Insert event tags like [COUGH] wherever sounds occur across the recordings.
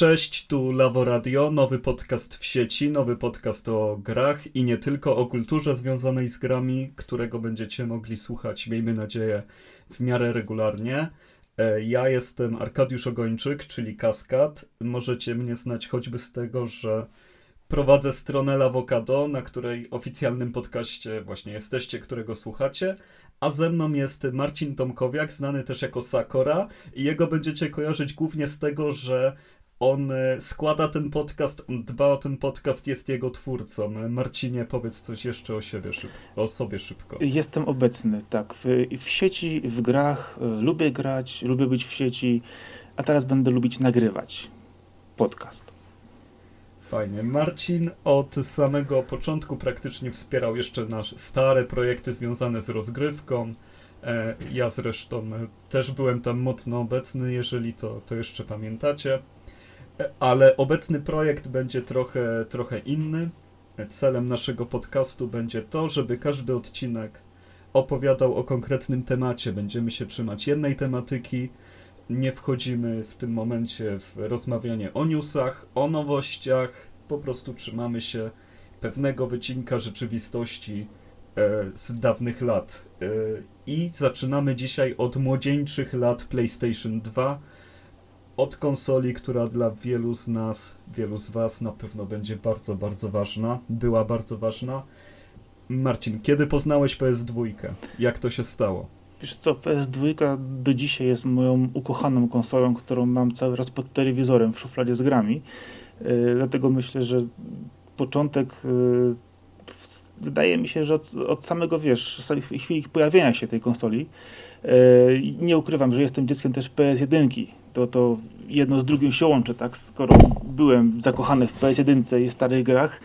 Cześć, tu Lawo Radio, nowy podcast w sieci, nowy podcast o grach i nie tylko o kulturze związanej z grami, którego będziecie mogli słuchać, miejmy nadzieję, w miarę regularnie. E, ja jestem Arkadiusz Ogończyk, czyli Kaskad. Możecie mnie znać choćby z tego, że prowadzę stronę Lawokado, na której oficjalnym podcaście właśnie jesteście, którego słuchacie, a ze mną jest Marcin Tomkowiak, znany też jako Sakora i jego będziecie kojarzyć głównie z tego, że on e, składa ten podcast, on dba o ten podcast, jest jego twórcą. Marcinie, powiedz coś jeszcze o siebie szybko, o sobie szybko. Jestem obecny, tak, w, w sieci, w grach, e, lubię grać, lubię być w sieci, a teraz będę lubić nagrywać podcast. Fajnie. Marcin od samego początku praktycznie wspierał jeszcze nasze stare projekty związane z rozgrywką. E, ja zresztą też byłem tam mocno obecny, jeżeli to, to jeszcze pamiętacie. Ale obecny projekt będzie trochę, trochę inny. Celem naszego podcastu będzie to, żeby każdy odcinek opowiadał o konkretnym temacie. Będziemy się trzymać jednej tematyki. Nie wchodzimy w tym momencie w rozmawianie o newsach, o nowościach. Po prostu trzymamy się pewnego wycinka rzeczywistości e, z dawnych lat. E, I zaczynamy dzisiaj od młodzieńczych lat PlayStation 2 od konsoli, która dla wielu z nas, wielu z Was na pewno będzie bardzo, bardzo ważna. Była bardzo ważna. Marcin, kiedy poznałeś PS2? Jak to się stało? Wiesz co, PS2 do dzisiaj jest moją ukochaną konsolą, którą mam cały raz pod telewizorem w szufladzie z grami. Yy, dlatego myślę, że początek yy, wydaje mi się, że od, od samego, wiesz, chwili pojawienia się tej konsoli yy, nie ukrywam, że jestem dzieckiem też PS1 to, to jedno z drugim się łączy, tak? Skoro byłem zakochany w PS1 i starych grach,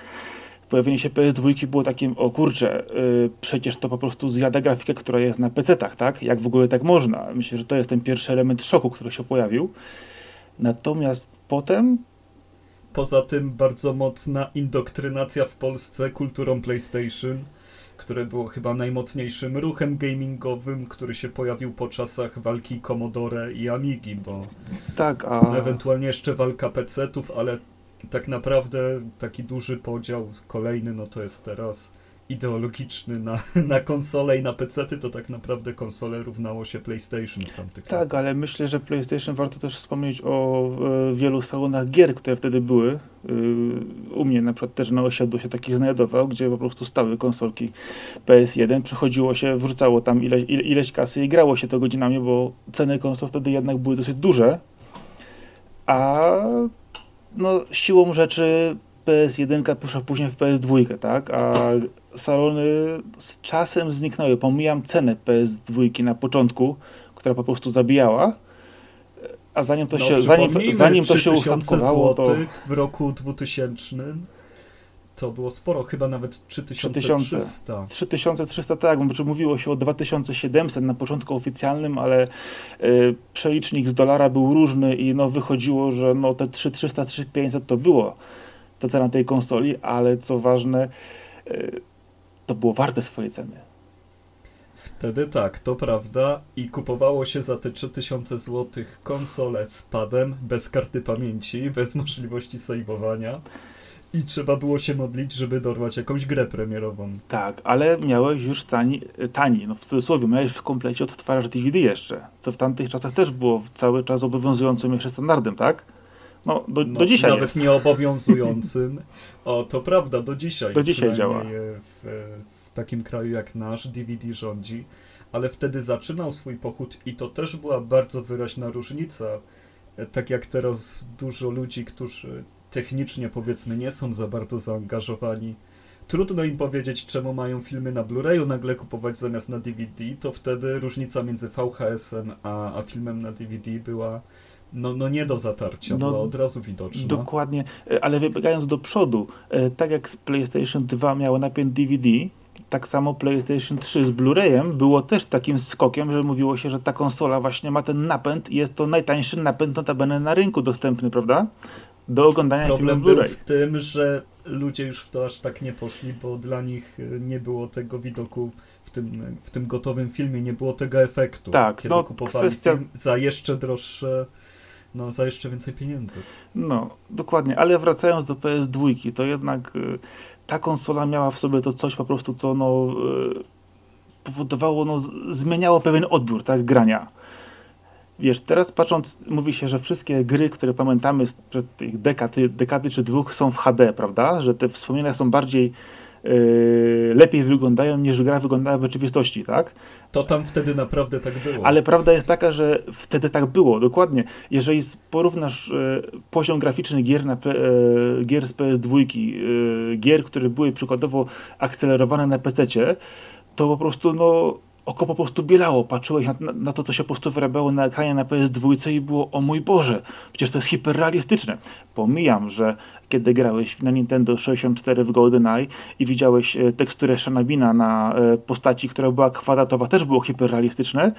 pojawienie się PS2 było takim, o kurczę, yy, przecież to po prostu zjada grafikę, która jest na PC-tach, tak? Jak w ogóle tak można? Myślę, że to jest ten pierwszy element szoku, który się pojawił. Natomiast potem Poza tym bardzo mocna indoktrynacja w Polsce kulturą PlayStation które było chyba najmocniejszym ruchem gamingowym, który się pojawił po czasach walki Commodore i Amigi, bo tak, a... ewentualnie jeszcze walka PC-ów, ale tak naprawdę taki duży podział kolejny, no to jest teraz ideologiczny na, [LAUGHS] na konsole i na PC-ty, to tak naprawdę konsole równało się PlayStation w tamtych Tak, latach. ale myślę, że PlayStation warto też wspomnieć o e, wielu salonach gier, które wtedy były. E, u mnie na przykład też na osiedlu się takich znajdował, gdzie po prostu stały konsolki PS1, przychodziło się, wrzucało tam ile, ile, ileś kasy i grało się to godzinami, bo ceny konsol wtedy jednak były dosyć duże, a no, siłą rzeczy PS1 poszła później w PS2, tak? A salony z czasem zniknęły. Pomijam cenę PS2 na początku, która po prostu zabijała. A zanim to no, się, zanim, zanim to się to... w roku 2000 to było sporo, chyba nawet 3300. 3300, tak, bo mówiło się o 2700 na początku oficjalnym, ale y, przelicznik z dolara był różny i no, wychodziło, że no, te 3300, 3500 to było ta cena tej konsoli, ale co ważne, y, to było warte swoje ceny. Wtedy tak, to prawda. I kupowało się za te 3000 zł konsolę z padem, bez karty pamięci, bez możliwości saveowania. I trzeba było się modlić, żeby dorwać jakąś grę premierową. Tak, ale miałeś już tani, tani no w cudzysłowie, miałeś w komplecie odtwarzacz DVD jeszcze, co w tamtych czasach też było cały czas obowiązującym jeszcze standardem, tak? No, do, no, do dzisiaj Nawet jest. nieobowiązującym. O, to prawda, do dzisiaj. Do dzisiaj działa. W, w takim kraju jak nasz DVD rządzi, ale wtedy zaczynał swój pochód i to też była bardzo wyraźna różnica. Tak jak teraz dużo ludzi, którzy technicznie powiedzmy nie są za bardzo zaangażowani, trudno im powiedzieć, czemu mają filmy na Blu-rayu nagle kupować zamiast na DVD, to wtedy różnica między VHS-em a, a filmem na DVD była no, no nie do zatarcia, no, była od razu widoczna. Dokładnie, e, ale wybiegając do przodu, e, tak jak PlayStation 2 miało napęd DVD, tak samo PlayStation 3 z Blu-rayem było też takim skokiem, że mówiło się, że ta konsola właśnie ma ten napęd i jest to najtańszy napęd notabene na rynku dostępny, prawda? Do oglądania Problem był w tym, że ludzie już w to aż tak nie poszli, bo dla nich e, nie było tego widoku w tym, w tym gotowym filmie, nie było tego efektu. Tak, kiedy no, kupowali kwestia... film za jeszcze droższe no, za jeszcze więcej pieniędzy. No, dokładnie, ale wracając do PS2, to jednak y, ta konsola miała w sobie to coś po prostu, co no, y, powodowało, no, zmieniało pewien odbiór, tak, grania. Wiesz, teraz patrząc, mówi się, że wszystkie gry, które pamiętamy sprzed tych dekady, dekady czy dwóch są w HD, prawda? Że te wspomnienia są bardziej yy, lepiej wyglądają niż gra wyglądała w rzeczywistości, tak? To tam wtedy naprawdę tak było. Ale prawda jest taka, że wtedy tak było, dokładnie. Jeżeli porównasz e, poziom graficzny gier, na, e, gier z PS2, e, gier, które były przykładowo akcelerowane na PC, to po prostu no, oko po prostu bielało. Patrzyłeś na, na, to, co się po prostu wyrabiało na ekranie na PS2 i było, o mój Boże, przecież to jest hiperrealistyczne. Pomijam, że kiedy grałeś na Nintendo 64 w GoldenEye i widziałeś e, teksturę Shanabina na e, postaci, która była kwadratowa, też było hiperrealistyczne,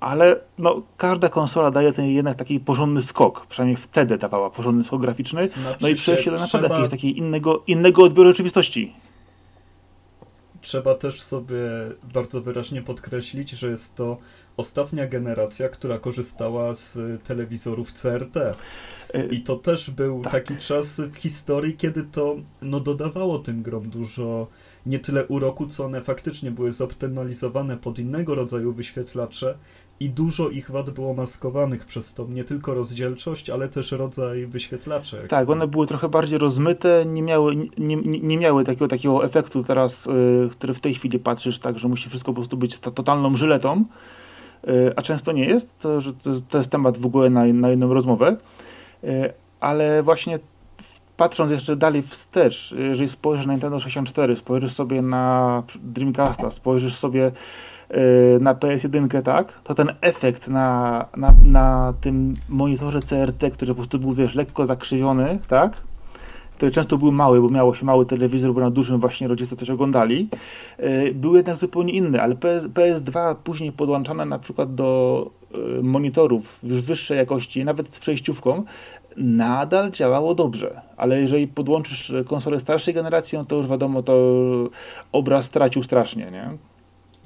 ale no, każda konsola daje ten jednak taki porządny skok, przynajmniej wtedy dawała porządny skok graficzny, znaczy no i przejście do naprawdę trzeba... takiego innego, innego odbioru rzeczywistości. Trzeba też sobie bardzo wyraźnie podkreślić, że jest to ostatnia generacja, która korzystała z telewizorów CRT. I to też był tak. taki czas w historii, kiedy to no, dodawało tym grom dużo nie tyle uroku, co one faktycznie były zoptymalizowane pod innego rodzaju wyświetlacze i dużo ich wad było maskowanych przez to, nie tylko rozdzielczość, ale też rodzaj wyświetlacze. Tak, one były trochę bardziej rozmyte, nie miały, nie, nie, nie miały takiego, takiego efektu teraz, yy, który w tej chwili patrzysz, tak, że musi wszystko po prostu być totalną żyletą, yy, a często nie jest, to, że to, to, jest temat w ogóle na, na inną rozmowę, ale właśnie patrząc jeszcze dalej wstecz, jeżeli spojrzysz na Nintendo 64, spojrzysz sobie na Dreamcasta, spojrzysz sobie Y, na PS1, tak, to ten efekt na, na, na tym monitorze CRT, który po prostu był, wiesz, lekko zakrzywiony, tak, który często był mały, bo miało się mały telewizor, bo na dużym właśnie rodzice też oglądali, były jednak zupełnie inne, ale PS, PS2 później podłączane na przykład do monitorów już wyższej jakości, nawet z przejściówką, nadal działało dobrze, ale jeżeli podłączysz konsolę starszej generacji, no to już wiadomo, to obraz stracił strasznie, nie?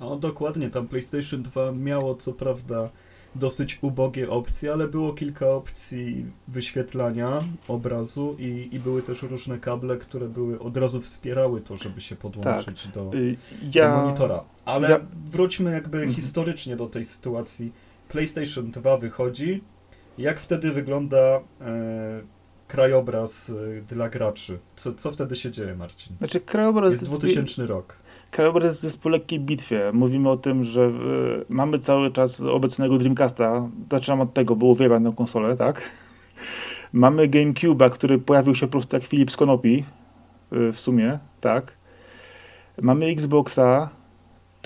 No dokładnie, tam PlayStation 2 miało co prawda dosyć ubogie opcje, ale było kilka opcji wyświetlania obrazu i, i były też różne kable, które były od razu wspierały to, żeby się podłączyć tak. do, y, ja... do monitora. Ale ja... wróćmy jakby mhm. historycznie do tej sytuacji. PlayStation 2 wychodzi. Jak wtedy wygląda e, krajobraz e, dla graczy? Co, co wtedy się dzieje, Marcin? Znaczy, krajobraz jest 2000 rok. Krajobraz jest po lekkiej bitwie. Mówimy o tym, że y, mamy cały czas obecnego Dreamcasta. Zaczynam od tego, bo uwielbiam tę konsolę, tak? [LAUGHS] Mamy GameCube'a, który pojawił się po prostu jak Filip z Konopi y, w sumie, tak? Mamy Xboxa,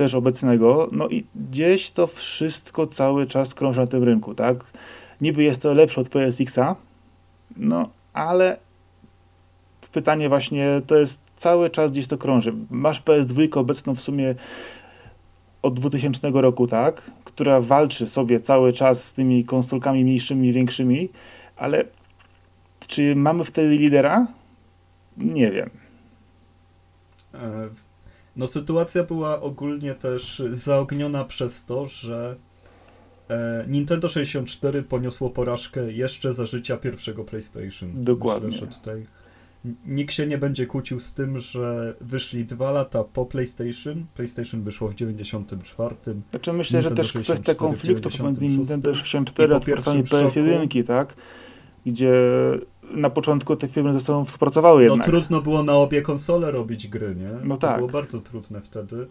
też obecnego, no i gdzieś to wszystko cały czas krąży na tym rynku, tak? Niby jest to lepsze od PSX-a, no ale pytanie właśnie to jest cały czas gdzieś to krąży. Masz PS2 obecną w sumie od 2000 roku, tak? Która walczy sobie cały czas z tymi konsolkami mniejszymi, większymi, ale czy mamy wtedy lidera? Nie wiem. No sytuacja była ogólnie też zaogniona przez to, że e, Nintendo 64 poniosło porażkę jeszcze za życia pierwszego PlayStation. Dokładnie. Myślę, że tutaj nikt się nie będzie kłócił z tym, że wyszli dwa lata po PlayStation. PlayStation wyszło w 94. Znaczy myślę, Nintendo że też kwestia konfliktu pomiędzy Nintendo 64 a twórcami PS1, tak? Gdzie na początku te firmy ze sobą współpracowały no, jednak. No trudno było na obie konsole robić gry, nie? No to tak. było bardzo trudne wtedy.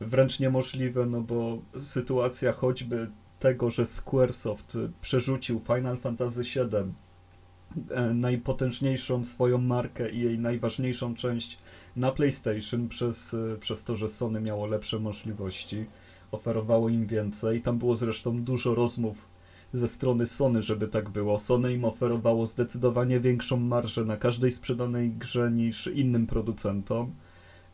Wręcz niemożliwe, no bo sytuacja choćby tego, że Squaresoft przerzucił Final Fantasy VII E, najpotężniejszą swoją markę i jej najważniejszą część na PlayStation przez, e, przez to, że Sony miało lepsze możliwości, oferowało im więcej. Tam było zresztą dużo rozmów ze strony Sony, żeby tak było. Sony im oferowało zdecydowanie większą marżę na każdej sprzedanej grze niż innym producentom.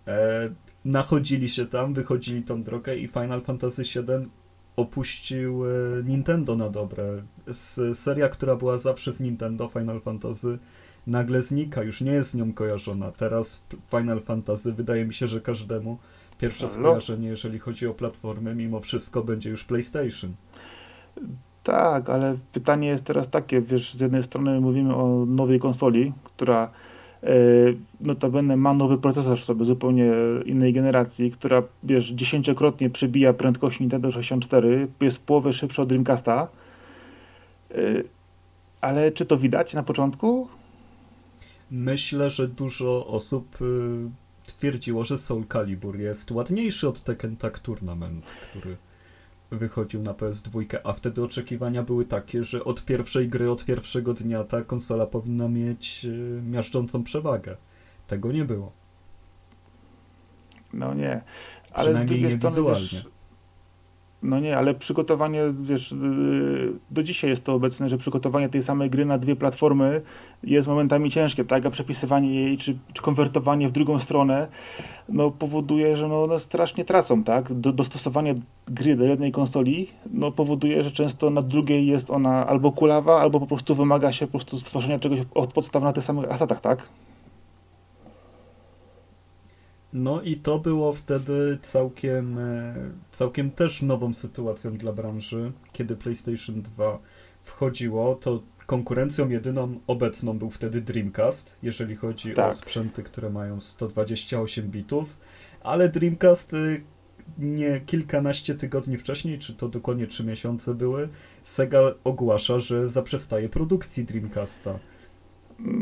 E, nachodzili się tam, wychodzili tą drogę i Final Fantasy VII opuścił e, Nintendo na dobre. Seria, która była zawsze z Nintendo, Final Fantasy, nagle znika, już nie jest z nią kojarzona. Teraz Final Fantasy wydaje mi się, że każdemu pierwsze skojarzenie, jeżeli chodzi o platformy, mimo wszystko będzie już PlayStation. Tak, ale pytanie jest teraz takie, wiesz, z jednej strony mówimy o nowej konsoli, która e, notabene ma nowy procesor w sobie zupełnie innej generacji, która wiesz, dziesięciokrotnie przebija prędkość Nintendo 64, jest połowę szybsza od Dreamcasta. E, ale czy to widać na początku? Myślę, że dużo osób y, twierdziło, że Soul Calibur jest ładniejszy od Tekken Tournament, który wychodził na PS2, a wtedy oczekiwania były takie, że od pierwszej gry, od pierwszego dnia ta konsola powinna mieć y, miażdżącą przewagę. Tego nie było. No nie. Ale Przynajmniej nie strony, wizualnie. Wiesz, no nie, ale przygotowanie, wiesz, y, do dzisiaj jest to obecne, że przygotowanie tej samej gry na dwie platformy jest momentami ciężkie, tak, a przepisywanie jej, czy, czy konwertowanie w drugą stronę, no powoduje, że no, one strasznie tracą, tak, do, dostosowanie gry do jednej konsoli, no powoduje, że często na drugiej jest ona albo kulawa, albo po prostu wymaga się po prostu stworzenia czegoś od podstaw na tych samych asetach, tak? No i to było wtedy całkiem, e, całkiem też nową sytuacją dla branży. Kiedy PlayStation 2 wchodziło, to konkurencją jedyną obecną był wtedy Dreamcast, jeżeli chodzi tak. o sprzęty, które mają 128 bitów, ale Dreamcast y, nie kilkanaście tygodni wcześniej, czy to dokładnie trzy miesiące były, Sega ogłasza, że zaprzestaje produkcji Dreamcasta.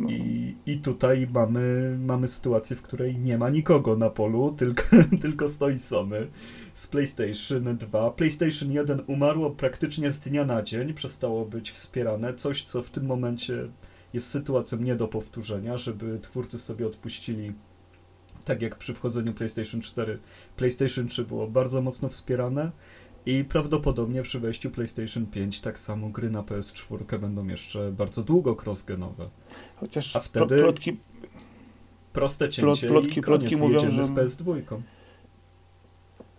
I, I tutaj mamy, mamy sytuację, w której nie ma nikogo na polu, [LAUGHS] tylko, tylko stoi Sony z PlayStation 2. PlayStation 1 umarło praktycznie z dnia na dzień, przestało być wspierane. Coś, co w tym momencie jest sytuacją nie do powtórzenia, żeby twórcy sobie odpuścili tak jak przy wchodzeniu PlayStation 4. PlayStation 3 było bardzo mocno wspierane i prawdopodobnie przy wejściu PlayStation 5 tak samo gry na PS4 będą jeszcze bardzo długo crossgenowe. Chociaż A wtedy plotki, proste cięcie plotki, i plotki mówią, że z PS2.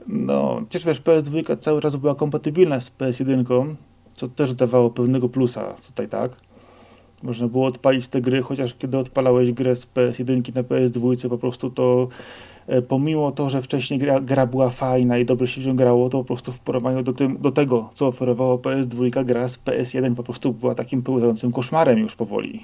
No, przecież wiesz, PS2 cały czas była kompatybilna z PS1, co też dawało pewnego plusa tutaj, tak? Można było odpalić te gry, chociaż kiedy odpalałeś grę z PS1 na PS2, po prostu to pomimo to, że wcześniej gra, gra, była fajna i dobrze się grało, to po prostu w porównaniu do, tym, do tego, co oferowało PS2, gra z PS1 po prostu była takim pełzającym koszmarem już powoli.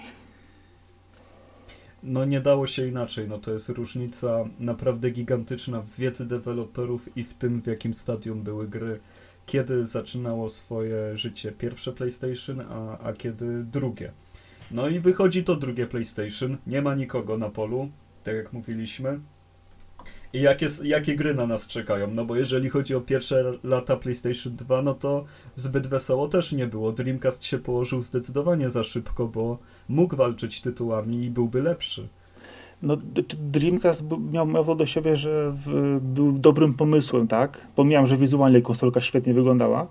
No nie dało się inaczej, no to jest różnica naprawdę gigantyczna w wiedzy deweloperów i w tym, w jakim stadium były gry, kiedy zaczynało swoje życie pierwsze PlayStation, a, a kiedy drugie. No i wychodzi to drugie PlayStation, nie ma nikogo na polu, tak jak mówiliśmy, i jakie, jakie gry na nas czekają? No bo jeżeli chodzi o pierwsze lata PlayStation 2, no to zbyt wesoło też nie było. Dreamcast się położył zdecydowanie za szybko, bo mógł walczyć tytułami i byłby lepszy. No, Dreamcast miał, miał to do siebie, że w, był dobrym pomysłem, tak? Pomijam, że wizualnie konsolka świetnie wyglądała,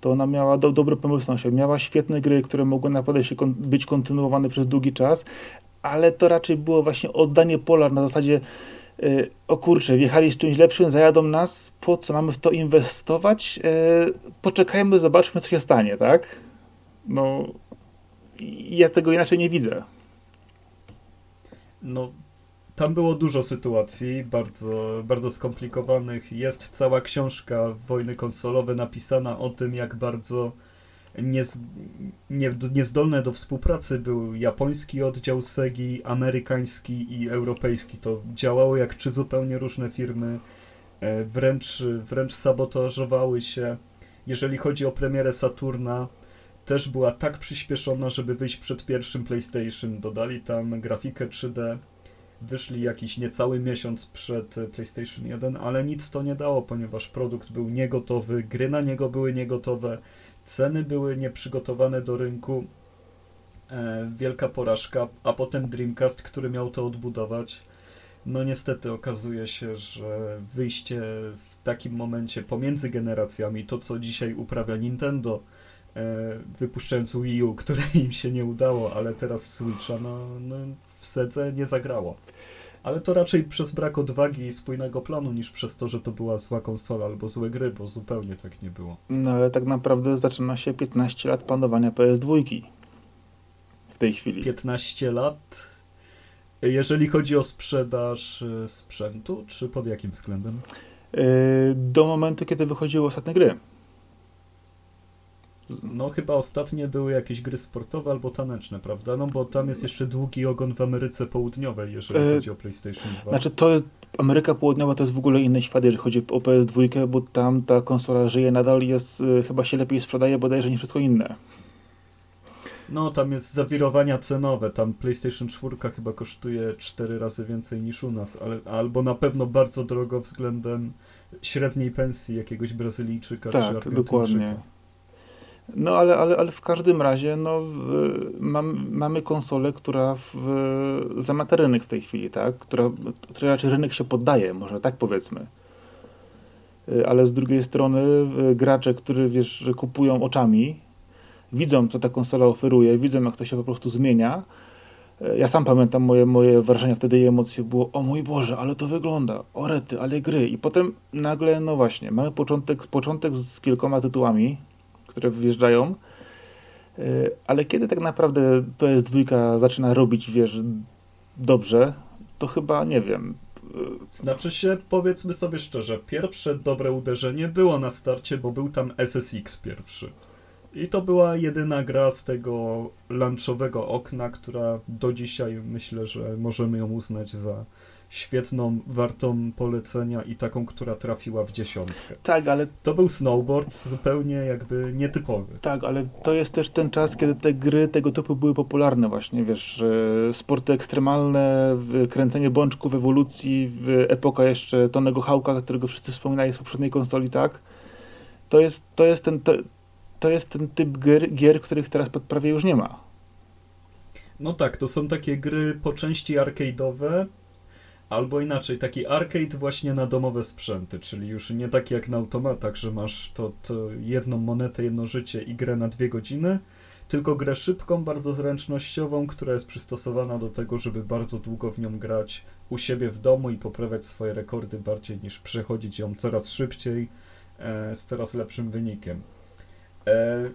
to ona miała do, dobry pomysł na siebie. Miała świetne gry, które mogły naprawdę się kon, być kontynuowane przez długi czas, ale to raczej było właśnie oddanie pola na zasadzie o kurczę, wjechali z czymś lepszym, zajadą nas, po co mamy w to inwestować? Y, poczekajmy, zobaczmy, co się stanie, tak? No, ja tego inaczej nie widzę. No, tam było dużo sytuacji bardzo, bardzo skomplikowanych. Jest cała książka Wojny konsolowe napisana o tym, jak bardzo Niez, nie, niezdolne do współpracy był japoński oddział SEGI, amerykański i europejski. To działało jak trzy zupełnie różne firmy, e, wręcz, wręcz sabotażowały się. Jeżeli chodzi o premierę Saturna, też była tak przyspieszona, żeby wyjść przed pierwszym PlayStation. Dodali tam grafikę 3D, wyszli jakiś niecały miesiąc przed PlayStation 1, ale nic to nie dało, ponieważ produkt był niegotowy, gry na niego były niegotowe Ceny były nieprzygotowane do rynku. E, wielka porażka, a potem Dreamcast, który miał to odbudować. No niestety okazuje się, że wyjście w takim momencie pomiędzy generacjami, to co dzisiaj uprawia Nintendo, e, wypuszczając Wii U, które im się nie udało, ale teraz Switcha, no, no w sedze nie zagrało. Ale to raczej przez brak odwagi i spójnego planu, niż przez to, że to była zła konsola albo złe gry, bo zupełnie tak nie było. No ale tak naprawdę zaczyna się 15 lat panowania PS2 w tej chwili. 15 lat? Jeżeli chodzi o sprzedaż e, sprzętu, czy pod jakim względem? E, do momentu, kiedy wychodziły ostatnie gry. No chyba ostatnie były jakieś gry sportowe albo taneczne, prawda? No bo tam jest jeszcze długi ogon w Ameryce Południowej, jeżeli E, chodzi o PlayStation 2. Znaczy to jest, Ameryka Południowa to jest w ogóle inny świat, jeżeli chodzi o PS2, bo tam ta konsola żyje nadal, jest, y, chyba się lepiej sprzedaje bodajże niż wszystko inne. No tam jest zawirowania cenowe, tam PlayStation 4 chyba kosztuje 4 razy więcej niż u nas, ale, albo na pewno bardzo drogo względem średniej pensji jakiegoś Brazylijczyka czy Tak, Argentyńczyka. dokładnie. No ale, ale, ale w każdym razie no, mam, mamy konsolę, która w, zamata rynek w tej chwili, tak? Która, która raczej rynek się poddaje, może tak powiedzmy. Y, Ale z drugiej strony gracze, którzy wiesz, kupują oczami, widzą co ta konsola oferuje, widzą jak to się po prostu zmienia. Y, Ja sam pamiętam moje, moje wrażenia wtedy i emocje było, o mój Boże, ale to wygląda, o rety, ale gry. I potem nagle, no właśnie, mamy początek, początek z kilkoma tytułami, które wjeżdżają, y, ale kiedy tak naprawdę PS2 zaczyna robić, wiesz, dobrze, to chyba, nie wiem, y, Znaczy się, powiedzmy sobie szczerze, pierwsze dobre uderzenie było na starcie, bo był tam SSX pierwszy. I to była jedyna gra z tego lunchowego okna, która do dzisiaj myślę, że możemy ją uznać za świetną, wartą polecenia i taką, która trafiła w dziesiątkę. tak, ale To był snowboard zupełnie jakby nietypowy. Tak, ale to jest też ten czas, kiedy te gry tego typu były popularne właśnie, wiesz, sporty ekstremalne, kręcenie bączków, ewolucji, epoka jeszcze Tonego Hawka, którego wszyscy wspominali z poprzedniej konsoli, tak? To jest, to jest, ten, to, to jest ten typ gier, gier, których teraz prawie już nie ma. No tak, to są takie gry po części arcade'owe, albo inaczej, taki arcade właśnie na domowe sprzęty, czyli już nie taki jak na automatach, że masz to, to jedną monetę, jedno życie i grę na dwie godziny, tylko grę szybką, bardzo zręcznościową, która jest przystosowana do tego, żeby bardzo długo w nią grać u siebie w domu i poprawiać swoje rekordy bardziej niż przechodzić ją coraz szybciej e, z coraz lepszym wynikiem. E,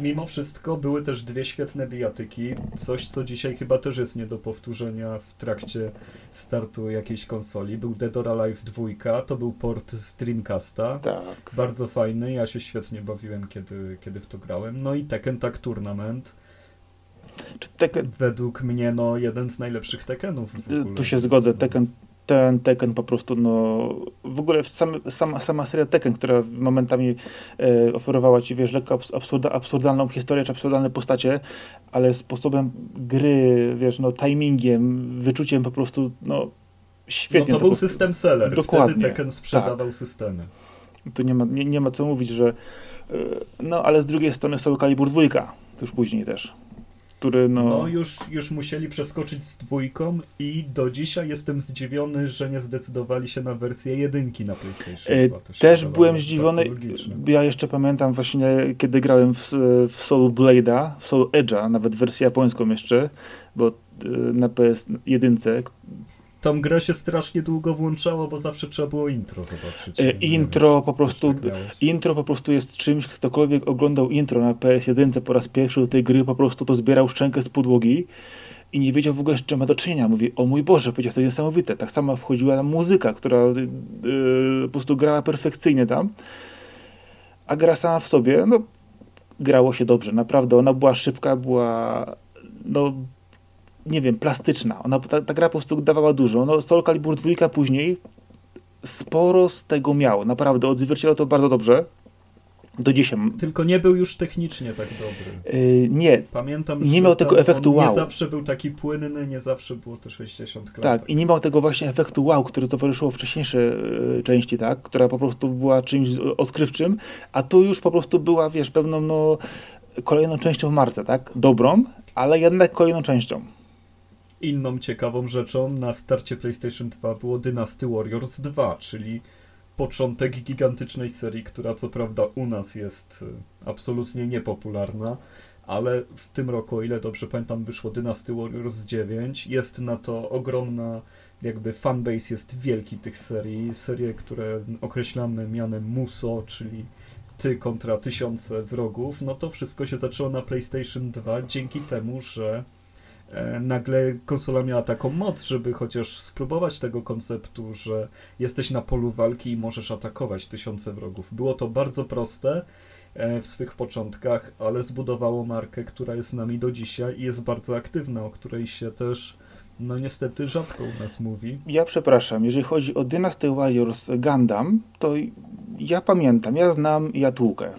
Mimo wszystko były też dwie świetne bijatyki, coś co dzisiaj chyba też jest nie do powtórzenia w trakcie startu jakiejś konsoli. Był Dead or Alive 2, to był port z Dreamcasta, Tak. bardzo fajny, ja się świetnie bawiłem kiedy, kiedy w to grałem. No i Tekken Tag Tournament, Czy Tekken, według mnie no jeden z najlepszych Tekkenów w ogóle. tu się zgodzę, No. Tekken, ten Tekken po prostu, no, w ogóle sam, sama, sama seria Tekken, która momentami e, oferowała ci, wiesz, lekko abs- absurda, absurdalną historię, czy absurdalne postacie, ale sposobem gry, wiesz, no, timingiem, wyczuciem po prostu, no, świetnie. No to był prostu- system seller, Dokładnie, wtedy Tekken sprzedawał systemy. Tu nie ma, nie, nie ma co mówić, że e, no, ale z drugiej strony Soul Calibur 2, już później też, który, no... No już, już musieli przeskoczyć z dwójką i do dzisiaj jestem zdziwiony, że nie zdecydowali się na wersję jedynki na PlayStation E, 2. To się Też byłem zdziwiony. Ja jeszcze pamiętam właśnie, kiedy grałem w, w Soul Blade'a, w Soul Edge'a, nawet wersję japońską jeszcze, bo y, na PS1. Tą grę się strasznie długo włączało, bo zawsze trzeba było intro zobaczyć. E, wiem, intro czy po prostu- tak. Intro po prostu jest czymś, ktokolwiek oglądał intro na PS1 po raz pierwszy do tej gry, po prostu to zbierał szczękę z podłogi i nie wiedział w ogóle z czym ma do czynienia. Mówi, o mój Boże, powiedział, to niesamowite. Tak samo wchodziła tam muzyka, która y, y, po prostu grała perfekcyjnie tam. A gra sama w sobie, no grało się dobrze, naprawdę. Ona była szybka, była no nie wiem, plastyczna. Ona, ta, ta gra po prostu dawała dużo. No, Soul Calibur 2 później sporo z tego miał. Naprawdę odzwierciedlał to bardzo dobrze. Do dzisiaj. Tylko nie był już technicznie tak dobry. Yy, nie, Pamiętam, Nie miał tego efektu wow. Nie zawsze był taki płynny, nie zawsze było to 60 klatek. tak. I nie miał tego właśnie efektu wow, który towarzyszyło wcześniejsze yy, części, tak? Która po prostu była czymś odkrywczym, a tu już po prostu była, wiesz, pewną no, kolejną częścią w marce, tak? Dobrą, ale jednak kolejną częścią. Inną ciekawą rzeczą na starcie PlayStation 2 było Dynasty Warriors 2, czyli początek gigantycznej serii, która co prawda u nas jest y, absolutnie niepopularna, ale w tym roku, o ile dobrze pamiętam, wyszło Dynasty Warriors 9. Jest na to ogromna, jakby fanbase jest wielki tych serii. Serie, które określamy mianem MUSO, czyli ty kontra tysiące wrogów, no to wszystko się zaczęło na PlayStation 2 dzięki temu, że nagle konsola miała taką moc, żeby chociaż spróbować tego konceptu, że jesteś na polu walki i możesz atakować tysiące wrogów. Było to bardzo proste e, w swych początkach, ale zbudowało markę, która jest z nami do dzisiaj i jest bardzo aktywna, o której się też no niestety rzadko u nas mówi. Ja przepraszam, jeżeli chodzi o Dynasty Warriors Gundam, to ja pamiętam, ja znam, ja tłukę.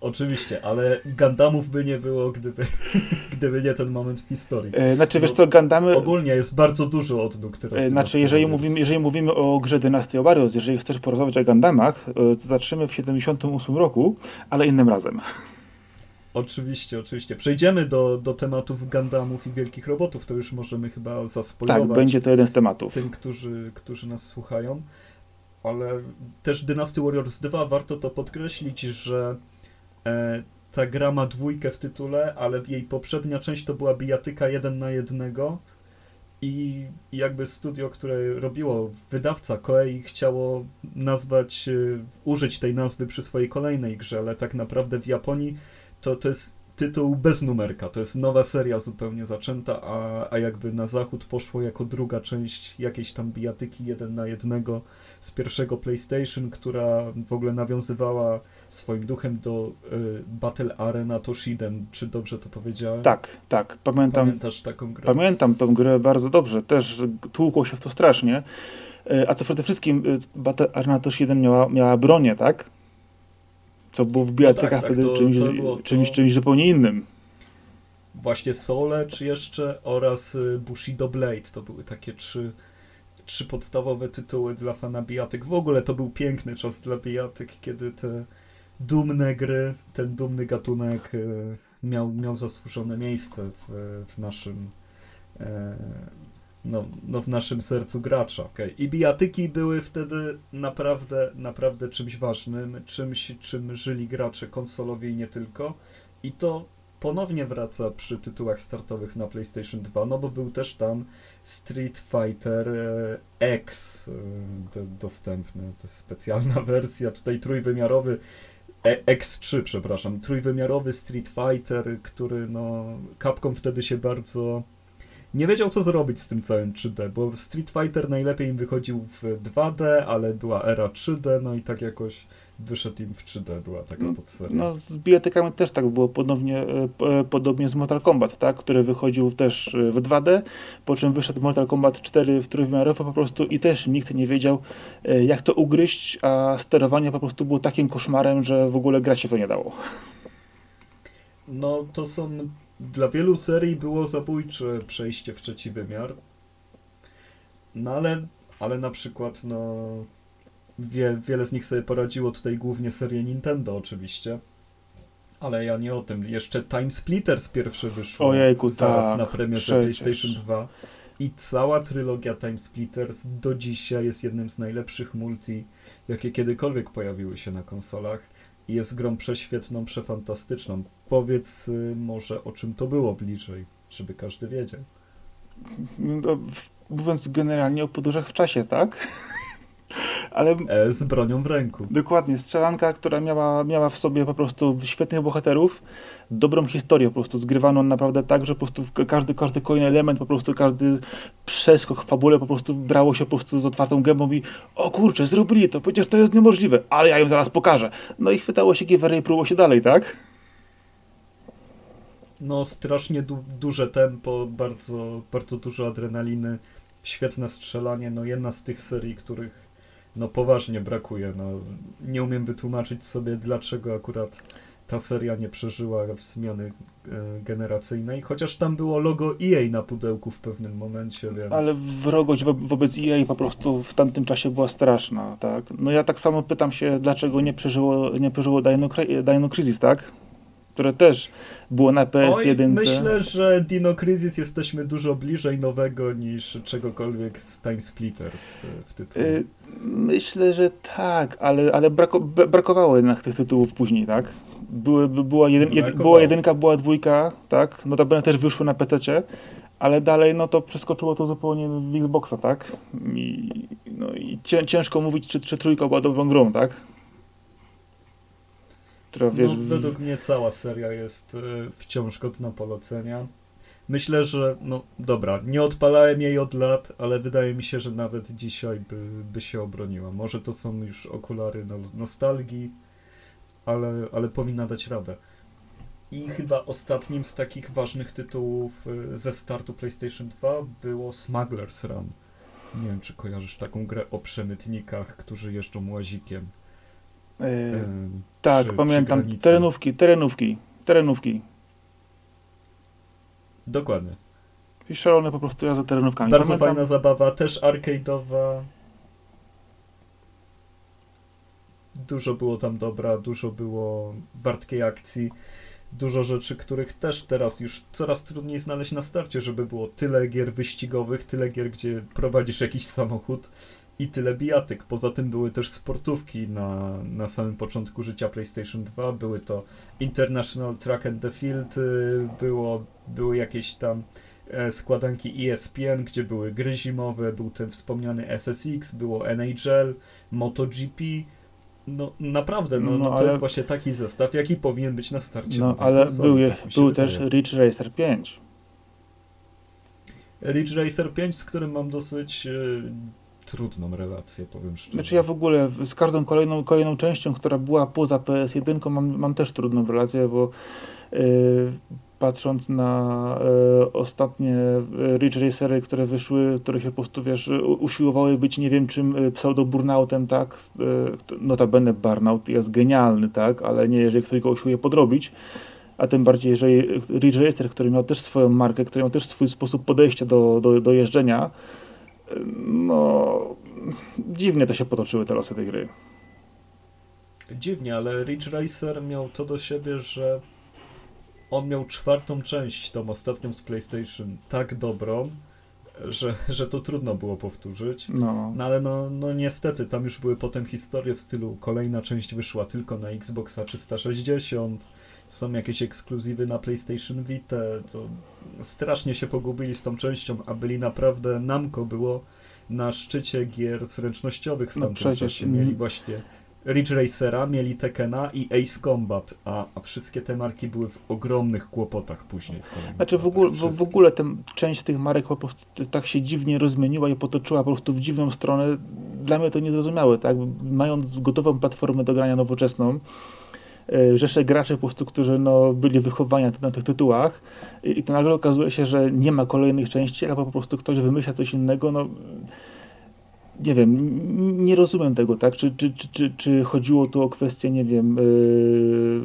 Oczywiście, ale Gundamów by nie było, gdyby, [LAUGHS] gdyby nie ten moment w historii. E, znaczy, wiesz co, Gundamy... Ogólnie jest bardzo dużo odnóg teraz. Znaczy, jeżeli mówimy, jeżeli mówimy o grze Dynasty Warriors, jeżeli chcesz porozmawiać o Gundamach, e, to zaczniemy w 78 roku, ale innym razem. Oczywiście, oczywiście. Przejdziemy do, do tematów Gundamów i wielkich robotów, to już możemy chyba zaspoilować. Tak, będzie to jeden z tematów. Tym, którzy, którzy nas słuchają. Ale też Dynasty Warriors 2, warto to podkreślić, że ta gra ma dwójkę w tytule, ale jej poprzednia część to była bijatyka jeden na jednego i jakby studio, które robiło, wydawca Koei chciało nazwać, e, użyć tej nazwy przy swojej kolejnej grze, ale tak naprawdę w Japonii to, to jest tytuł bez numerka. To jest nowa seria zupełnie zaczęta, a, a jakby na zachód poszło jako druga część jakiejś tam bijatyki jeden na jednego z pierwszego PlayStation, która w ogóle nawiązywała swoim duchem do y, Battle Arena Toshiden. Czy dobrze to powiedziałem? Tak, tak. Pamiętam, Pamiętasz taką grę? Pamiętam tą grę bardzo dobrze. Też tłukło się w to strasznie. Y, a co przede wszystkim y, Battle Arena Toshiden miała, miała bronię, tak? Co było w bijatykach no tak, wtedy tak, to, czymś, to było, czymś, czymś zupełnie innym. Właśnie Sole, czy jeszcze oraz y, Bushido Blade. To były takie trzy, trzy podstawowe tytuły dla fana bijatyk. W ogóle to był piękny czas dla bijatyk, kiedy te dumne gry, ten dumny gatunek y, miał, miał zasłużone miejsce w, w naszym e, no, no w naszym sercu gracza. Okay. I bijatyki były wtedy naprawdę, naprawdę czymś ważnym, czymś, czym żyli gracze konsolowi i nie tylko. I to ponownie wraca przy tytułach startowych na PlayStation 2, no bo był też tam Street Fighter e, X e, dostępny. To jest specjalna [LAUGHS] wersja, tutaj trójwymiarowy e, X3, przepraszam, trójwymiarowy Street Fighter, który no Capcom wtedy się bardzo nie wiedział, co zrobić z tym całym 3D, bo Street Fighter najlepiej im wychodził w 2D, ale była era 3D, no i tak jakoś wyszedł im w 3D, była taka no, podseria. No, z bijatykami też tak było, podobnie, e, e, podobnie z Mortal Kombat, tak, który wychodził też e, w 2D, po czym wyszedł Mortal Kombat 4 w trójwymiarowo po prostu i też nikt nie wiedział, jak to ugryźć, a sterowanie po prostu było takim koszmarem, że w ogóle grać się to nie dało. No, to są dla wielu serii było zabójcze przejście w trzeci wymiar. No ale, ale na przykład, no, wie, wiele z nich sobie poradziło tutaj głównie serie Nintendo oczywiście. Ale ja nie o tym. Jeszcze Time Splitters pierwsze wyszło Ojejku, zaraz tak, na premierze przecież. PlayStation 2. I cała trylogia Time Splitters do dzisiaj jest jednym z najlepszych multi, jakie kiedykolwiek pojawiły się na konsolach jest grą prześwietną, przefantastyczną. Powiedz y, może o czym to było bliżej, żeby każdy wiedział. No, mówiąc generalnie o podróżach w czasie, tak? Ale e, z bronią w ręku. Dokładnie, strzelanka, która miała, miała w sobie po prostu świetnych bohaterów, dobrą historię po prostu zgrywano naprawdę tak, że po prostu każdy, każdy kolejny element, po prostu każdy przeskok w fabule po prostu brało się po prostu z otwartą gębą i o kurczę, zrobili to, przecież to jest niemożliwe, ale ja im zaraz pokażę. No i chwytało się giwerę i próbowało się dalej, tak? No strasznie du duże tempo, bardzo, bardzo dużo adrenaliny, świetne strzelanie, no jedna z tych serii, których no poważnie brakuje, no nie umiem wytłumaczyć sobie dlaczego akurat ta seria nie przeżyła zmiany e, generacyjnej, chociaż tam było logo EA na pudełku w pewnym momencie, więc... Ale wrogość wo wobec EA po prostu w tamtym czasie była straszna, tak? No ja tak samo pytam się, dlaczego nie przeżyło, nie przeżyło Dino, Dino Crisis, tak? Które też było na PS1. Oj, myślę, że Dino Crisis jesteśmy dużo bliżej nowego niż czegokolwiek z Time Splitters e, w tytule. Y myślę, że tak, ale, ale brako brakowało jednak tych tytułów później, tak? były, była, była jedynka, była dwójka, tak? Notabene też wyszły na PC, ale dalej no to przeskoczyło to zupełnie w Xboxa, tak? I, no i ciężko mówić, czy, czy trójka była dobrą grą, tak? Która, wiesz, no, według mnie cała seria jest y, wciąż godna polecenia. Myślę, że, no dobra, nie odpalałem jej od lat, ale wydaje mi się, że nawet dzisiaj by, by się obroniła. Może to są już okulary no, nostalgii, ale, ale powinna dać radę. I chyba ostatnim z takich ważnych tytułów y, ze startu PlayStation 2 było Smuggler's Run. Nie wiem, czy kojarzysz taką grę o przemytnikach, którzy jeżdżą łazikiem. Yy, yy, tak, przy, pamiętam. Przy terenówki, terenówki, terenówki. Dokładnie. I szalone po prostu jazda terenówkami. Bardzo pamiętam. fajna zabawa, też arcade'owa. Dużo było tam dobra, dużo było wartkiej akcji dużo rzeczy, których też teraz już coraz trudniej znaleźć na starcie, żeby było tyle gier wyścigowych, tyle gier, gdzie prowadzisz jakiś samochód i tyle bijatyk. Poza tym były też sportówki na, na samym początku życia PlayStation 2. Były to International Track and the Field, y, było, były jakieś tam e, składanki ESPN, gdzie były gry zimowe, był ten wspomniany SSX, było NHL, MotoGP, no naprawdę, no, no, no to jest właśnie taki zestaw, jaki powinien być na starcie. No ale konsoli, był, je, tak był też Ridge Racer 5. Ridge Racer 5, z którym mam dosyć y, trudną relację, powiem szczerze. Znaczy ja w ogóle z każdą kolejną, kolejną częścią, która była poza PS1, mam, mam też trudną relację, bo y, patrząc na e, ostatnie e, Ridge Racery, które wyszły, które się po prostu, wiesz, usiłowały być nie wiem czym e, pseudo-burnoutem, tak, e, notabene burnout jest genialny, tak, ale nie jeżeli ktoś go usiłuje podrobić, a tym bardziej jeżeli Ridge Racer, który miał też swoją markę, który miał też swój sposób podejścia do, do, do jeżdżenia, no dziwnie to się potoczyły te losy tej gry. Dziwnie, ale Ridge Racer miał to do siebie, że on miał czwartą część, tą ostatnią z PlayStation, tak dobrą, że, że to trudno było powtórzyć. No. no ale no, no niestety, tam już były potem historie w stylu kolejna część wyszła tylko na Xboxa 360, są jakieś ekskluzywy na PlayStation Vita, to strasznie się pogubili z tą częścią, a byli naprawdę, Namco było na szczycie gier zręcznościowych w no tamtym przecież, czasie. Mieli właśnie Ridge Racera, mieli Tekena i Ace Combat, a, a wszystkie te marki były w ogromnych kłopotach później. Znaczy w ogóle, w, w, ogóle ten, część tych marek po prostu tak się dziwnie rozmieniła i potoczyła po prostu w dziwną stronę. Dla mnie to niezrozumiałe, tak? Mając gotową platformę do grania nowoczesną, rzesze graczy po prostu, którzy no, byli wychowani na tych tytułach i to nagle okazuje się, że nie ma kolejnych części, albo po prostu ktoś wymyśla coś innego, no nie wiem, nie rozumiem tego, tak? Czy, czy, czy, czy chodziło tu o kwestię, nie wiem, yy,